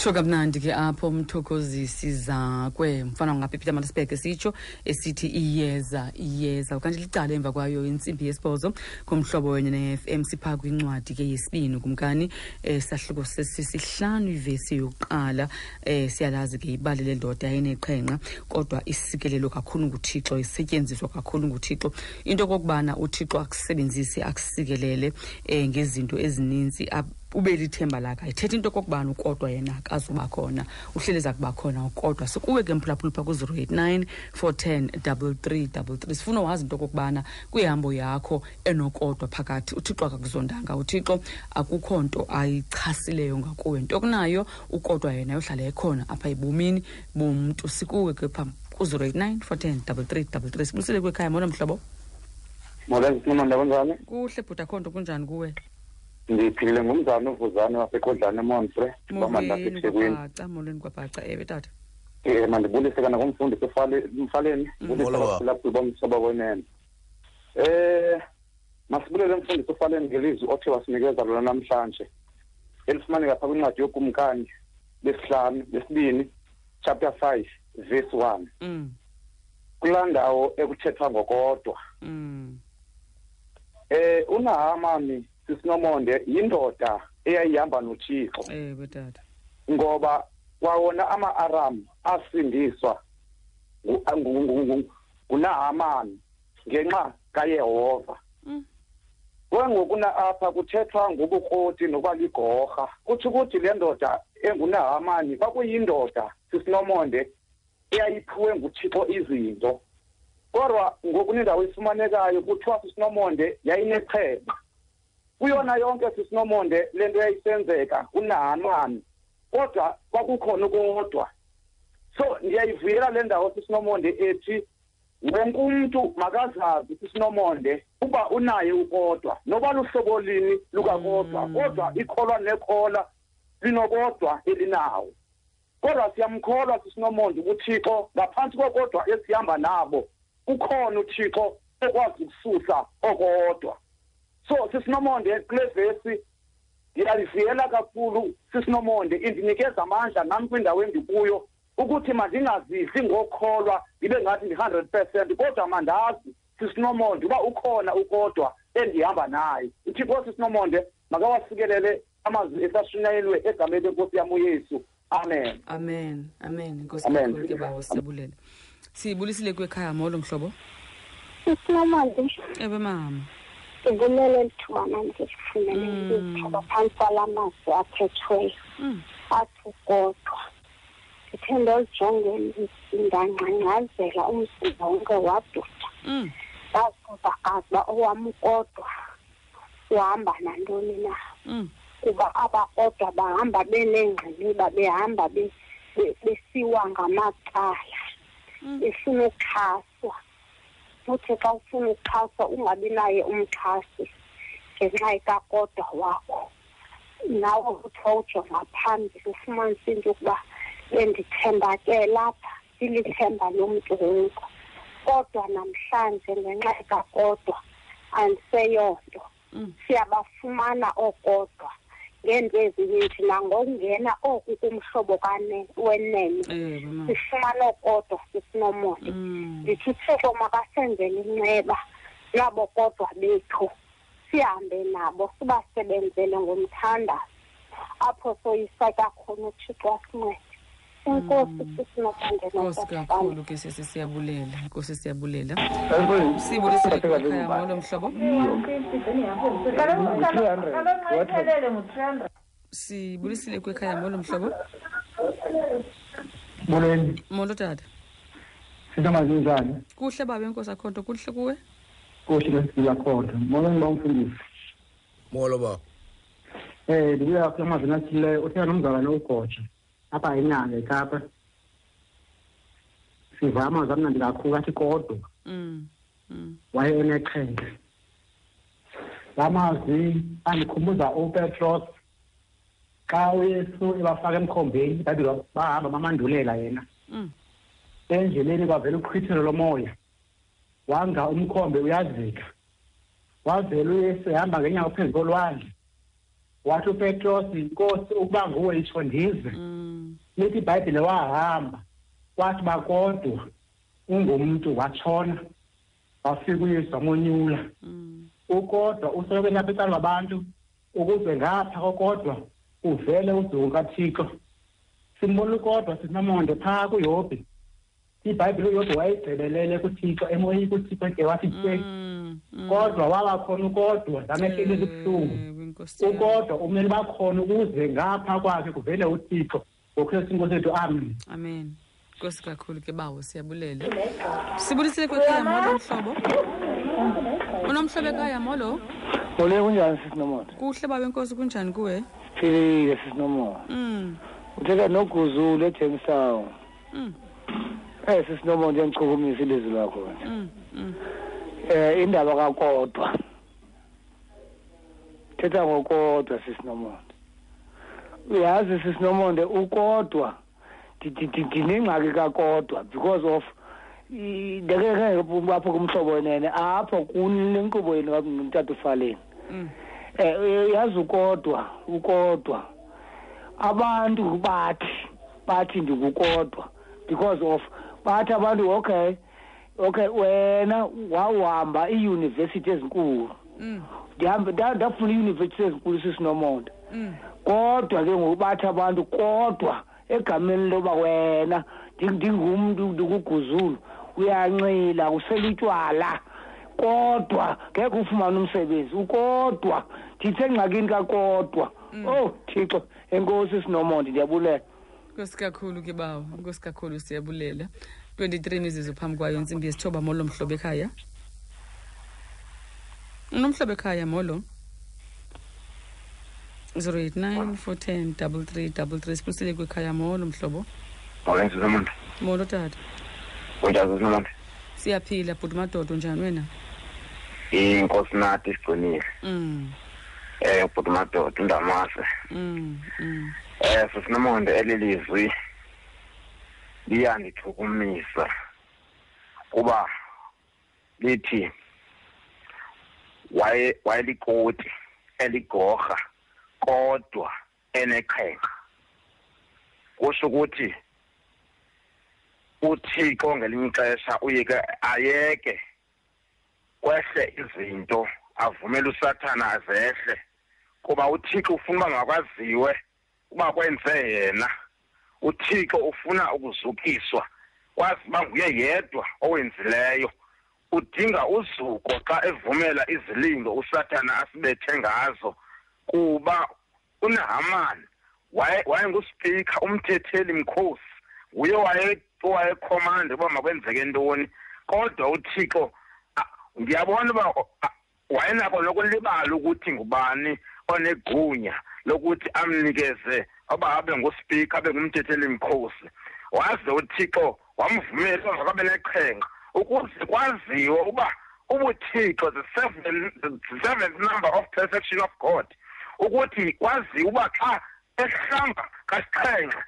Speaker 2: Sho kamnandi ke apho mthokozisi zakwe mfana ngapha peter malasbek sitsho esithi iyeza iyeza. Okanti licala emva kwayo intsimbi yesibhozo kumhlobo wenye ne-fm siphaa kwincwadi ke yesibini kumkani um sahluko sesihlanu ivesi yokuqala um siyalazi ke ibali lendoda ayineqhenqa kodwa isikelelo kakhulu nguthixo isetyenziswa kakhulu nguthixo. Into okokubana uthixo akusebenzise akusikelele um ngezinto ezininzi ube lithemba lakhe ayithetha into okokubana ukodwa yena akazuba khona uhleleza kuba khona ukodwa. Sikuwe ke mphulaphula pha ku-089 410 3333 sifuna wazi into okokubana kwihambo yakho enokodwa phakathi uthixo akakuzondanga. Uthixo akukho nto ayichasileyo ngakuwe. Nto kunayo ukodwa yena yohlala ekhona apha ebomini bomntu. Sikuwe ke pha ku-089 410 3333 sibulisele kwekhaya mona mhlobo?
Speaker 5: Nsinqonda kunjani
Speaker 2: kuhle bhuda kho nto kunjani kuwe
Speaker 5: ndiphilile ngumzana uvuzane waseqodlane emontre kwamandla
Speaker 2: molweni
Speaker 5: sethekwini
Speaker 2: kwabhaca molweni kwabhaca. Ewe tata.
Speaker 5: Um mandibulise kana kumfundisi Efale- mfaleni? Bulise
Speaker 1: Molo, baba.
Speaker 5: abaphulaphuli bomhlobo wenene. Um masibulele mfundisi ufaleni ngelizwi othe wasinikeza lona namhlanje. Elifumaneka phaa kwincwadi yokumkani lesihlanu lesibini chapter five verse one.
Speaker 2: Mm.
Speaker 5: Kulaa ndawo ekuthethwa ngokodwa.
Speaker 2: Mm.
Speaker 5: Eh uNahamani sisinomonde yindoda eyayihamba noThixo.
Speaker 2: Ewe tata
Speaker 5: ngoba kwawona ama-Aram asindiswa ngu- ngu- ngu- ngu- ngunahamani ngenxa kayehova. Kwengokuna apha kuthethwa ngobukroti nokuba ligorha. Kutsho ukuthi le ndoda engunahamani kwakuyindoda sisinomonde eyayiphiwe nguthixo izinto. Kodwa ngokunendawo efumanekayo kuthiwa sisinomonde yayinecheba. Kuyona yonke sisinomonde le nto yayisenzeka unahamani kodwa kwakukhona ukodwa. So ndiyayivuyela le ndawo sisinomonde ethi wonke umntu makazazi sisinomonde uba unaye ukodwa noba luhlobo lini lukakodwa kodwa ikholwa nekhola linokodwa elinawo. Kodwa siyamkholwa sisinomonde uthixo ngaphantsi kokodwa esihamba nabo ukhona uthixo ekwazi ukususa okodwa. So sisinomonde kule vesi ndiyalivuyela kakhulu sisinomonde indinikeza amandla nam kwindawo endikuyo ukuthi mandingazidli ngokholwa ndibe ngathi ndi-hundred percent kodwa mandazi sisinomonde uba ukhona ukodwa endihamba naye. Uthixo sisinomonde makawasikelele amazwi esashunyayelwe egameni lenkosi yam uyesu. Amen.
Speaker 2: Amen. Amen. Nkosi
Speaker 5: Amen.
Speaker 2: kakhulu ke bawo siyabulela siyibulisile kwekhaya molo mhlobo?
Speaker 15: Sisinomonde.
Speaker 2: Ewe mama.
Speaker 15: Ndibulele lithubana ndilifumene ndizithatha phantsi kwala mazwi athethweyo athi kodwa ndithe ndolijonge ndangcangcazela umzimba wonke waduda. Ndazibuza kazi uba owam ukodwa uhamba nantoni na? Kuba aba kodwa bahamba beneengqiniba behamba be- be- besiwa ngamacala befuna ukuxhaswa. Futhi xa ufuna ukuxhaswa ungabi naye umxhasi ngenxa ikakodwa wakho. Nawe futhi wawujonga phambili ufumanise into yokuba bendithembake lapha ilithemba lomntu wonke. Kodwa namhlanje ngenxa ikakodwa andiseyonto. Siyabafumana okodwa. Ngeento ezininzi nangokungena oku kumhlobo kane- wenene. Sifumana okodwa sisinomoya ndithi thixo makasenzele inceba nabo kodwa bethu. Sihambe nabo sibasebenzele ngomthandazo. Apho soyisatya khona uthixo asincede enkosi sisinokande
Speaker 2: nkosi kakhulu ke sisi siyabulela. Nkosi siyabulela siyibulisile kwekhaya molo mhlobo sibulisile kwekhaya molo mhlobo.
Speaker 16: Molweni
Speaker 2: molo tata.
Speaker 16: Sintomazinjani
Speaker 2: kuhle babe nkosi akho nto kuhle kuwe?
Speaker 16: Kuhle lesibila khona molweni bamfundisi
Speaker 4: molo ba
Speaker 16: um ndibuya kula mazwi athileyo uthe nomzalwane ugoja apha inyanga ekapa. Siva amazwi amnandi kakhulu athi kodwa.
Speaker 2: Mm, mm.
Speaker 16: waye enexhenxe la mazwi andikhumbuza upetros xa uyesu ebafaka emkhombeni ibhayibhile bahamba bamandulela yena.
Speaker 2: Mm.
Speaker 16: endleleni kwavela uchwithelo lomoya. Wanga umkhombe uyazika. Wavela uyesu ehamba ngenyawo phezu kolwandle. Wathi upetros nkosi ukuba nguwe itsho ndize lithi ibhayibhile wahamba kwathi bakodwa ungumntu watshona wafika uyesu wamonyula ukodwa usoloko lapha ecala kwabantu ukuze ngapha kokodwa uvele uduku kathixo. Simbona ukodwa sisinamonde phaa kuyobhi ibhayibhile uyobhi wayigqibelele kuthixo emoyeni kuthixo ke wathi tye kodwa waba khona ukodwa zamehleli ezibuhlungu ukodwa umele bakhona ukuze ngapha kwakhe kuvele uthixo ngokristu inkosi ethu amen
Speaker 2: amen nkosi kakhulu ke bawo siyabulela sibulisile kwekhaya molo mhlobo unomhlobo ekhaya molo
Speaker 17: Mole kunjani sisinomoto?
Speaker 2: kuhle babe nkosi kunjani kuwe
Speaker 17: Philile sisinomoto.
Speaker 2: mm.
Speaker 17: Uthetha noguzulu eJamestown.
Speaker 2: Mm.
Speaker 17: Eh sisinomoto yangichukumisa ilizwi lakho.
Speaker 2: Mm. Mm.
Speaker 17: Eh indaba kakodwa. Thetha ngokodwa sisinomoto. Uyazi sisinomonde ukodwa. Ndinengxaki kakodwa because of ndekeke apho kumhlobo wenene apho kunenkqubo yenu ngumtata ufaleni eh yazi ukodwa ukodwa. Abantu bathi bathi ndikukodwa because of bathi abantu okay okay wena wawuhamba iiyunivesithi ezinkulu.
Speaker 2: Mm.
Speaker 17: Ndafuna iiyunivesithi ezinkulu sisinomonde
Speaker 2: Mm.
Speaker 17: kodwa ke ngoku bathi abantu kodwa egameni loba wena Ndi- ndingumntu ndikuguzulu uyancila usela utywala. Kodwa ngekho ufumane umsebenzi ukodwa ndithe engxakini kakodwa oh thixo enkosi sinomonde ndiyabulela.
Speaker 2: Nkosi kakhulu ke bawo nkosi kakhulu siyabulela. 23 mizuzu phambi kwayo intsimbi yesithoba molo mhlobo ekhaya. Unomhlobo ekhaya molo 089 410 3333 siphusile kwikhaya molo mhlobo
Speaker 18: Mawulenzi nomuntu.
Speaker 2: molo tata
Speaker 18: Unjani nomuntu?
Speaker 2: siyaphila bhuti madodo njani wena
Speaker 18: Inkosi nathi sigcinile.
Speaker 2: mm
Speaker 18: Eh bhuti madoda undamase.
Speaker 2: mm mm
Speaker 18: Eh sisinomonde elilizwi liyandithukumisa kuba lithi waye wayelikoti eligorha kodwa eneqhenqa kusho ukuthi uthixo ngelinye ixesha uyeke ayeke kwehle izinto avumele usathana azehle kuba uthixo ufuna uba makwaziwe uba kwenze yena. uthixo ufuna ukuzukiswa kwazi uba nguye yedwa owenzileyo. Udinga uzuko xa evumela izilingo usathana asibethe ngazo kuba unahamani waye wayenguspika umthetheli mkhosi nguye waye owayekhomanda uba makwenzeke ntoni. Kodwa uthixo ah, ngiyabona uba ah, wayenako nokulibala ukuthi ngubani onegunya lokuthi amnikeze oba abe nguspika abe ngumthetheli mkhosi waze uthixo wamvumela uba makabe neqhenqa ukuze kwaziwe uba ubuthixo the seven the seventh number of perfection of god ukuthi kwaziwe uba xa ehlamba kasixhenxe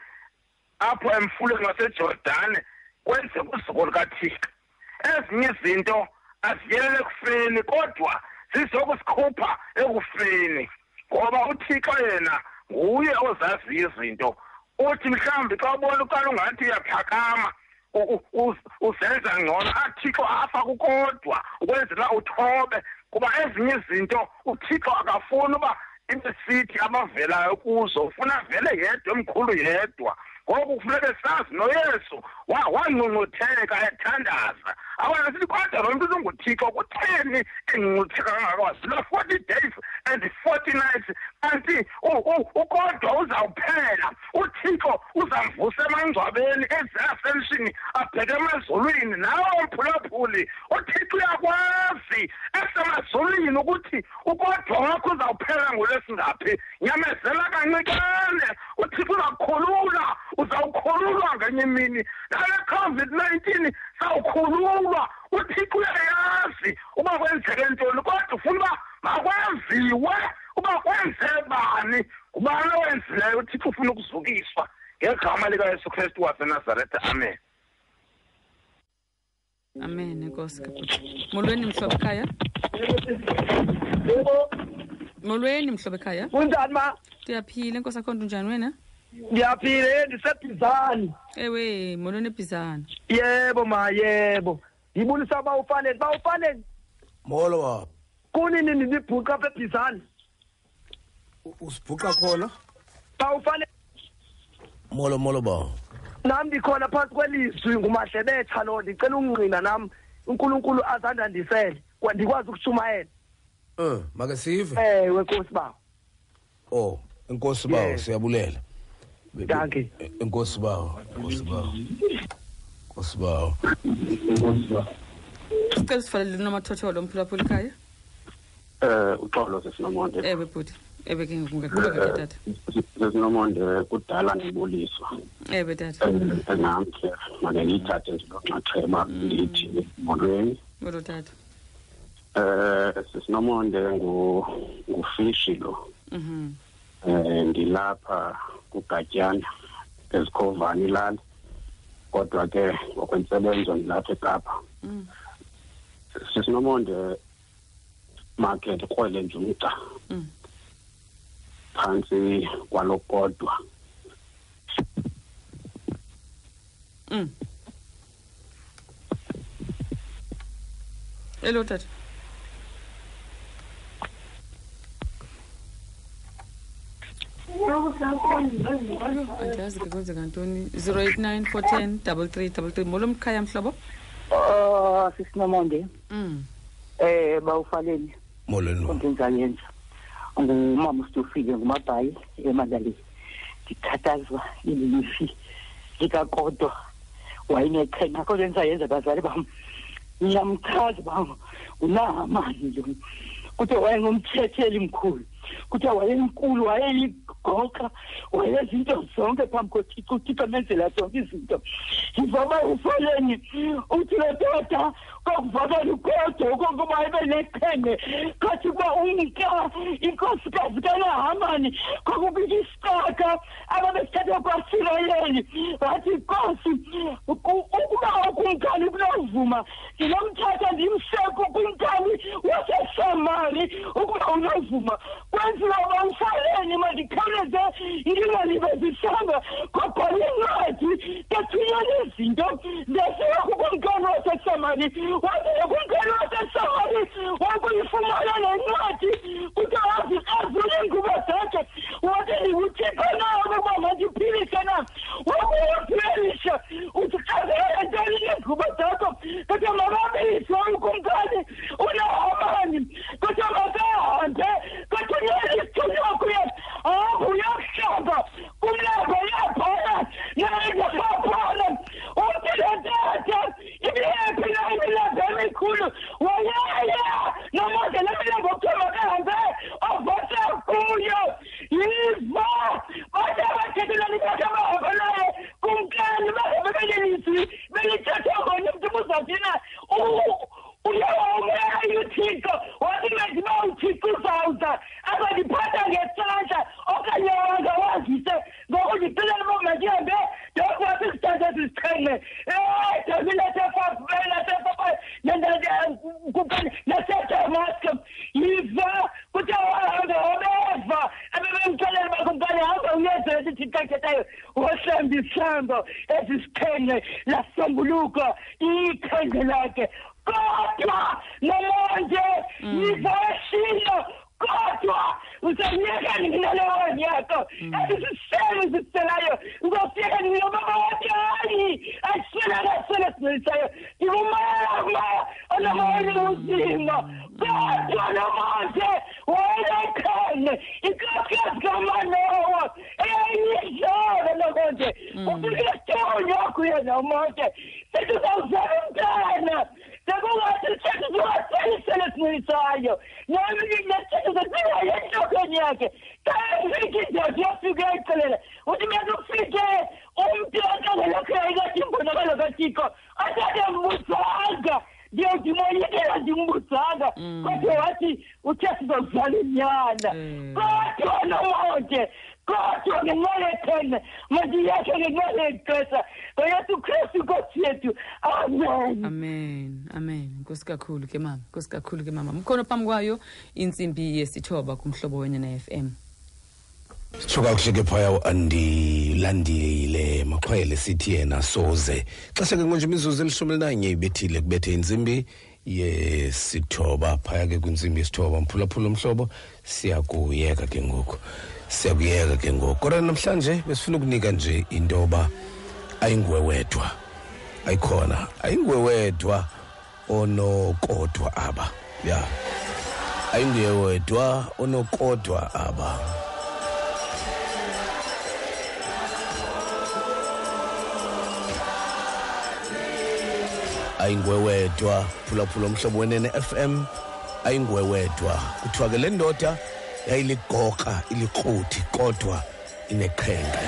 Speaker 18: apho emfuleni wasejordane kwenzeka uzuko lukathixo. Ezinye izinto aziyelele ekufeni kodwa zizokusikhupha ekufeni ngoba uthixo yena nguye ozaziyo izinto. Uthi mhlawumbi xa ubona uqala ungathi uyaphakama uzenza ngcono. Athixo afa kukodwa ukwenzela uthobe kuba ezinye izinto uthixo akafuni uba ibesithi abavelayo kuzo ufuna vele yedwa emkhulu yedwa. Ngoku kufuneke sazi noyesu. Wa- wangcungcutheka ethandaza abona sithi kodwa lo mntu uzunguthixo kutheni engcungcutheka kangakwazi lo forty days and forty nights. Kanti u- u- ukodwa uzawuphela. Uthixo uzamvusa emangcwabeni eze-ascension abheke emazulwini. Nawo mphulaphuli uthixo uyakwazi. Esemazulwini ukuthi ukodwa wakho uzawuphela ngolwesingaphi? Nyamezela kancikane. Uthixo uzawukhulula uzawukhululwa ngenye imini. Nale covid-19 sawukhululwa. Uthixo uyayazi uba kwenzeke ntoni kodwa ufuna uba makwaziwe uba kwenze bani. Ngubani owenzileyo? Uthixo ufuna ukuzukiswa ngegama likayesu kristu wasenazaretha amen.
Speaker 2: Amen enkosi kabhuti molweni mhlobo ekhaya. Molweni mhlobo ekhaya.
Speaker 19: Kunjani ma?
Speaker 2: Ndiyaphila enkosi akho nto njani wena?
Speaker 19: Ndiyaphile ndisebhizani.
Speaker 2: Ewe molweni ebhizana
Speaker 19: yebo ma yebo. Ndibulisa uba ufanele uba ufanele
Speaker 4: molo baba
Speaker 19: kunini nindibhuqa apha ebhizani?
Speaker 4: Usibhuqa khona?
Speaker 19: Uba ufanele
Speaker 4: molo molo baba
Speaker 19: nam ndikhona phantsi kwelizwi ngumahlebetha lo ndicela ungqina nam. Unkulunkulu azandandisele kwa- ndikwazi ukushumayela
Speaker 4: um make sive
Speaker 19: ewe nkosi bawo
Speaker 4: oh enkosi bawo siyabulela.
Speaker 19: Dankie.
Speaker 4: enkosi bawo enkosi bawo enkosi bawo
Speaker 2: sicela sivalele nomathotholo mphulaphula ekhaya
Speaker 20: Eh uxolo sesinomonde.
Speaker 2: ewe bhuti ewe ke ngaqhubeka ke tata.
Speaker 20: Sesinomonde kudala ndibuliswa.
Speaker 2: ewe tata
Speaker 20: Enam ke make ngiyithathe ndilonxaxheba ndithi molweni.
Speaker 2: molo tata
Speaker 20: Eh sisinomonde ngu ngufishi lo.
Speaker 2: mhm.
Speaker 20: Eh ndilapha kugatyana ezikhovani lana Kodwa ke ngokwensebenzo ndilapha eKapa.
Speaker 2: sisinomonde
Speaker 20: Sesinomonde market kwele nje umca
Speaker 2: phantsi
Speaker 20: Phansi kwalokodwa.
Speaker 2: mm. Hello tata andazi ke kwenzeka ntoni 089 410 3333 molo mkhaya mhlobo
Speaker 21: Oh sisinomonde.
Speaker 2: Mm.
Speaker 21: Eh bawufaleni.
Speaker 1: molweni
Speaker 21: konke engizayenza. Ngumama usitufile ngumabhayi emadaleni. Ngikhathazwa ililifi likakodwa wayeneqhenqa kodwa engizayenza bazali bami. Ngiyamchaza bami unahamani lo. Kuthe wayengumthetheli mkhulu. Kuthe wayenkulu wayeyigoqa wayezinto zonke phambi kothixo uthixo menzela zonke izinto. Ngivama ufoleni uthi lo doda kokuvakela ugodo kokuba ibe nethenge kokuba unika inkosikazi kanahamani kokubika isitaka ababesithathwe kwasirayeli wathi inkosi ukuba okumkani kunozuma ndinomthatha ndimseko kumkani wasesamari ukuba unozuma. Kwenziwa bamsaleni mandikhawuleze ndingalibezisanga kokhona incwadi ndathunyana izinto ndesiya kukumkani wasesamari wazile kumkani wasesamari wakuyifumana nencwadi kuthi azule iingubo zakhe. Wathi ndikuthixo nabo uba mandiphilise na? Wakuyaphilisha uthi xazeentoni neengubo zakho kodwa makabizwe ukumkani amen.
Speaker 2: Amen. Amen. Nkosi kakhulu ke mama. Nkosi kakhulu ke mama. Mkhona phambi kwayo intsimbi yesithoba kumhlobo wenye na-fm
Speaker 1: suka kakuhle ke phaya andilandile maxhwele sithi yena soze. Xesha ke ngonje imizuzu elishumi elinanye ibethile kubethe intsimbi yesithoba. Phaya ke kwintsimbi yesithoba mphulaphula umhlobo siyakuyeka ke ngoku. Siyakuyeka ke ngoku. Kodwa namhlanje besifuna ukunika nje into yoba ayinguwe wedwa ayikhona ayinguwe wedwa onokodwa aba. Ya. Ayinguye wedwa onokodwa aba. Ayinguwe wedwa phulaphula umhlobo wenene FM ayinguwe wedwa kuthiwa ke le ndoda yayiligoqa ilikruthi kodwa ineqhenqa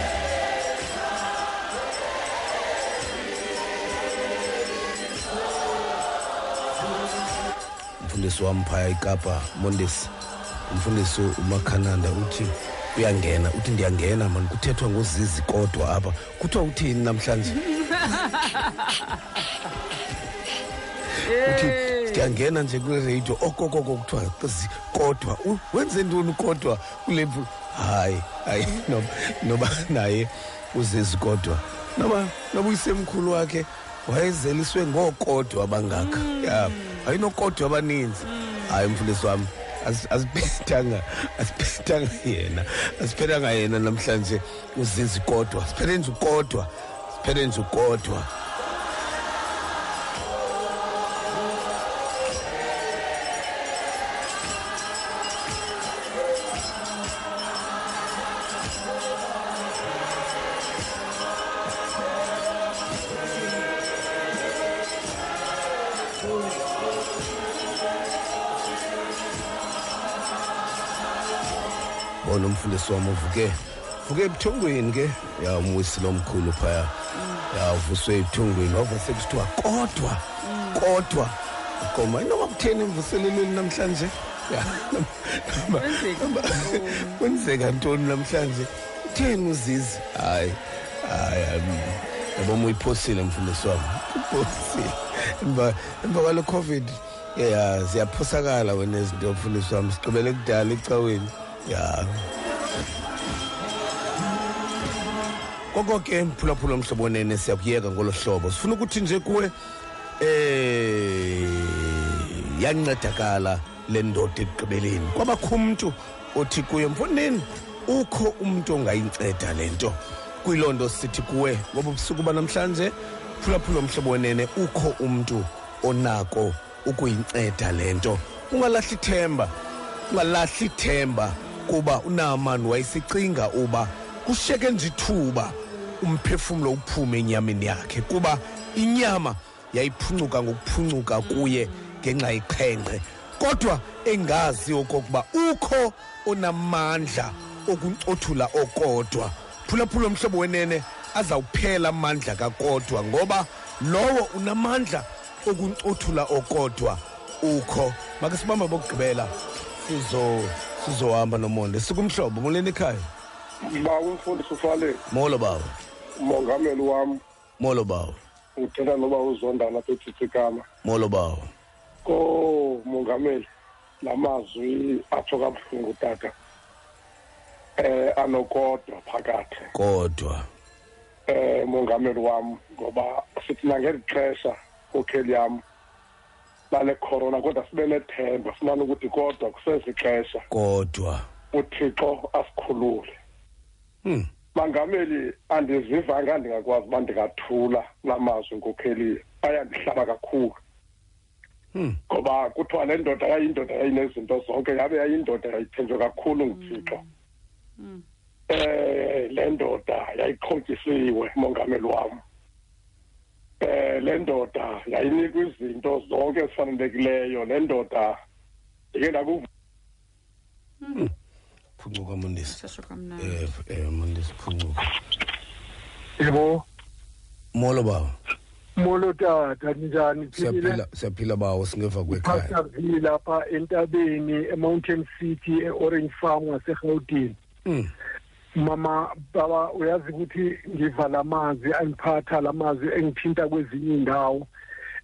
Speaker 1: umfundisi wam phaya ikapa mondesi umfundisi umakhananda uthi uyangena. Uthi ndiyangena mani kuthethwa ngozizi kodwa apha. Kuthiwa uthini namhlanje? Uthi ndiyangena nje kwireyidio okokoko kuthiwa kodwa. Wenze ntoni kodwa kule hayi hayi noba, naye uzizi kodwa. Noba noba uyisemkhulu wakhe wayezeliswe ngookodwa abangaka ya ayinokodwa abaninzi hayi mfundisi wam Asi- asiphethanga asiphethanga yena asiphethanga yena namhlanje uzizi kodwa siphethe nje ukodwa siphethe nje ukodwa. Bona umfundisi wami uvuke vuke ebuthongweni ke? Ya umwisile omkhulu phaya. Ya uvuswe ebuthongweni wavuse kusithiwa kodwa kodwa. Goma inoma kutheni emvuselelweni namhlanje? Ya, noma- noma- kwenzeka ntoni namhlanje? Utheni uzizi hayi hayi um, yaboma uyiphosile mfundisi wami. Uyiphosile emva emva kwale covid ya ziyaphosakala wena izinto mfundisi wami. Sigqibele kudala ecaweni. Ya. Koko ke mphulaphula mhlobo nene siyakuyeka ngolo hlobo. Sifuna ukuthi nje kuwe eh yancedakala le ndoda ekugqibeleni. Kwabakho umntu othi kuye mfondini ukho umntu ongayinceda le nto. Kuyiloo nto sithi kuwe ngoba ubusuku banamhlanje phulaphula mhlobo wenene ukho umntu onako ukuyinceda le nto. Ungalahli ithemba ungalahli ithemba kuba unaamani wayesicinga uba kushiyeke nje ithuba umphefumlo uphume enyameni yakhe kuba inyama yayiphuncuka ngokuphucuka kuye ngenxa yeqhenqe kodwa engazi okokuba ukho onamandla okuncothula okodwa. Phulaphula mhlobo wenene azawuphela amandla kakodwa ngoba lowo unamandla okuncothula okodwa. Ukho make sibamba bokugqibela. Sizo sizohamba nomonde. Sikumhlobo moleni ekhaya?
Speaker 22: Ba umfundisi ufale
Speaker 1: molo bawo
Speaker 22: umongameli wam
Speaker 1: molo bawo.
Speaker 22: Uthetha noba uzondana apha ethithikama
Speaker 1: molo bawo.
Speaker 22: Ko mongameli la mazwi atsho kabuhlungu tata eh anokodwa phakathi.
Speaker 1: Kodwa.
Speaker 22: Eh mongameli wam ngoba sithi nangeli xesha kokheli yam lale corona kodwa sibe nethemba fumana ukuthi kodwa kusezixesha.
Speaker 1: Kodwa.
Speaker 22: Uthixo asikhulule.
Speaker 1: Hmm.
Speaker 22: Mangameli andizivanga ndingakwazi uba ndingathula la mazwi nkokheli ayandihlaba kakhulu.
Speaker 1: Hmm.
Speaker 22: Ngoba kuthiwa le ndoda yayindoda yayinezinto zonke yabe yayindoda yayithenjwe kakhulu nguthixo. Eh le ndoda yayixhotyisiwe mongameli wam. Eh le ndoda yayinikwa izinto zonke ezifanelekileyo le ndoda ndike ndakuva
Speaker 1: phuncuka mondisi eh eh mondisi phuncuka
Speaker 6: yebo.
Speaker 1: Molo baba.
Speaker 6: Molo tata njani?
Speaker 1: Siyaphila siyaphila bawo singeva kwekhaya.
Speaker 6: V lapha entabeni e-mountain city e-orange farm ngasegautini
Speaker 1: hmm.
Speaker 6: Mama baba uyazi ukuthi ngiva lamanzi angiphatha mazwi engithinta kwezinye indawo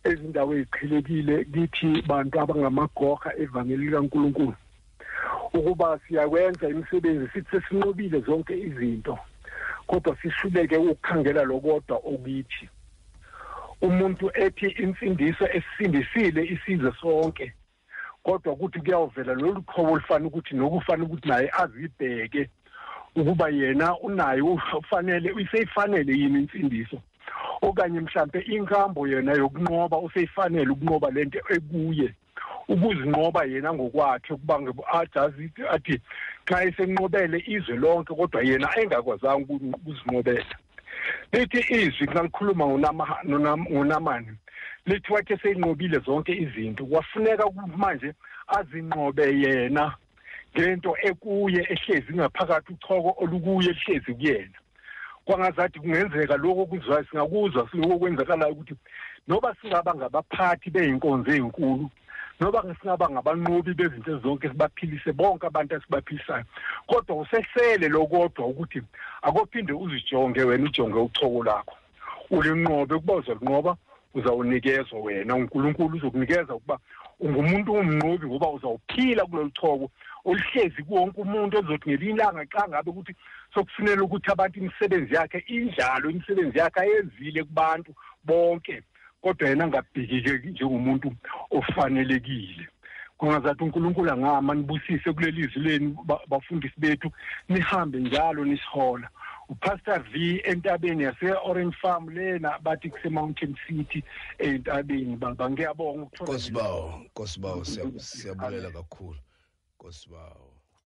Speaker 6: ezindawo eziqhelekile kithi bantu abangamagoha evangeli likaNkuluNkulu ukuba siyakwenza imisebenzi sithi sesinqobile zonke izinto kodwa sishuleke ukukhangela lokodwa okuyithi umuntu ethi insindiso esindisile isizwe sonke kodwa ukuthi kuyawuvela lolu qhobo olufana ukuthi nokufana ukuthi naye azibheke ukuba yena unayo ufanele useyifanele yini insindiso okanye mhlambe inkambo yena yokunqoba useyifanele ukunqoba lento ekuye. Ukuzinqoba yena ngokwakhe ukuba ajazi athi xa esenqobele izwe lonke kodwa yena engakwazanga ukuzinqobela. Lithi izwi ngonama- nonam- ngonamani lithi wathi seyinqobile zonke izinto kwafuneka manje azinqobe yena ngento ekuye ehlezi ngaphakathi uchoko olukuye lihlezi kuyena. Kwangazathi kungenzeka lokho kuzwayo singakuzwa siloko kwenzakalayo ukuthi noba singaba ngabaphathi beyinkonzo ezinkulu noba singaba ngabanqobi bezinto zonke sibaphilise bonke abantu esibaphilisayo kodwa usesele lokodwa ukuthi akophinde uzijonge wena ujonge uchoko lakho. Ulinqobe ukuba uzalinqoba uzawunikezwa wena. Unkulunkulu uzokunikeza ukuba ungumuntu ongumnqobi ngoba uzawuphila kulolu choko oluhlezi kuwonke umuntu ezothi ngelinye ilanga xa ngabe ukuthi sokufunela ukuthi abantu imisebenzi yakhe injalo imisebenzi yakhe ayenzile kubantu bonke. Kodwa yena angabhekike njengomuntu ofanelekile. Kungazathi unkulunkulu angama nibusise kuleli zwi leni ba- bafundisi bethu nihambe njalo nisihola upastor v entabeni yase-orange farm lena bathi kuse-mountain city entabeni. Baba ngiyabonga ukuthola
Speaker 1: nkosibawo nkosibawo siya- siyabulela kakhulu. Nkosibawo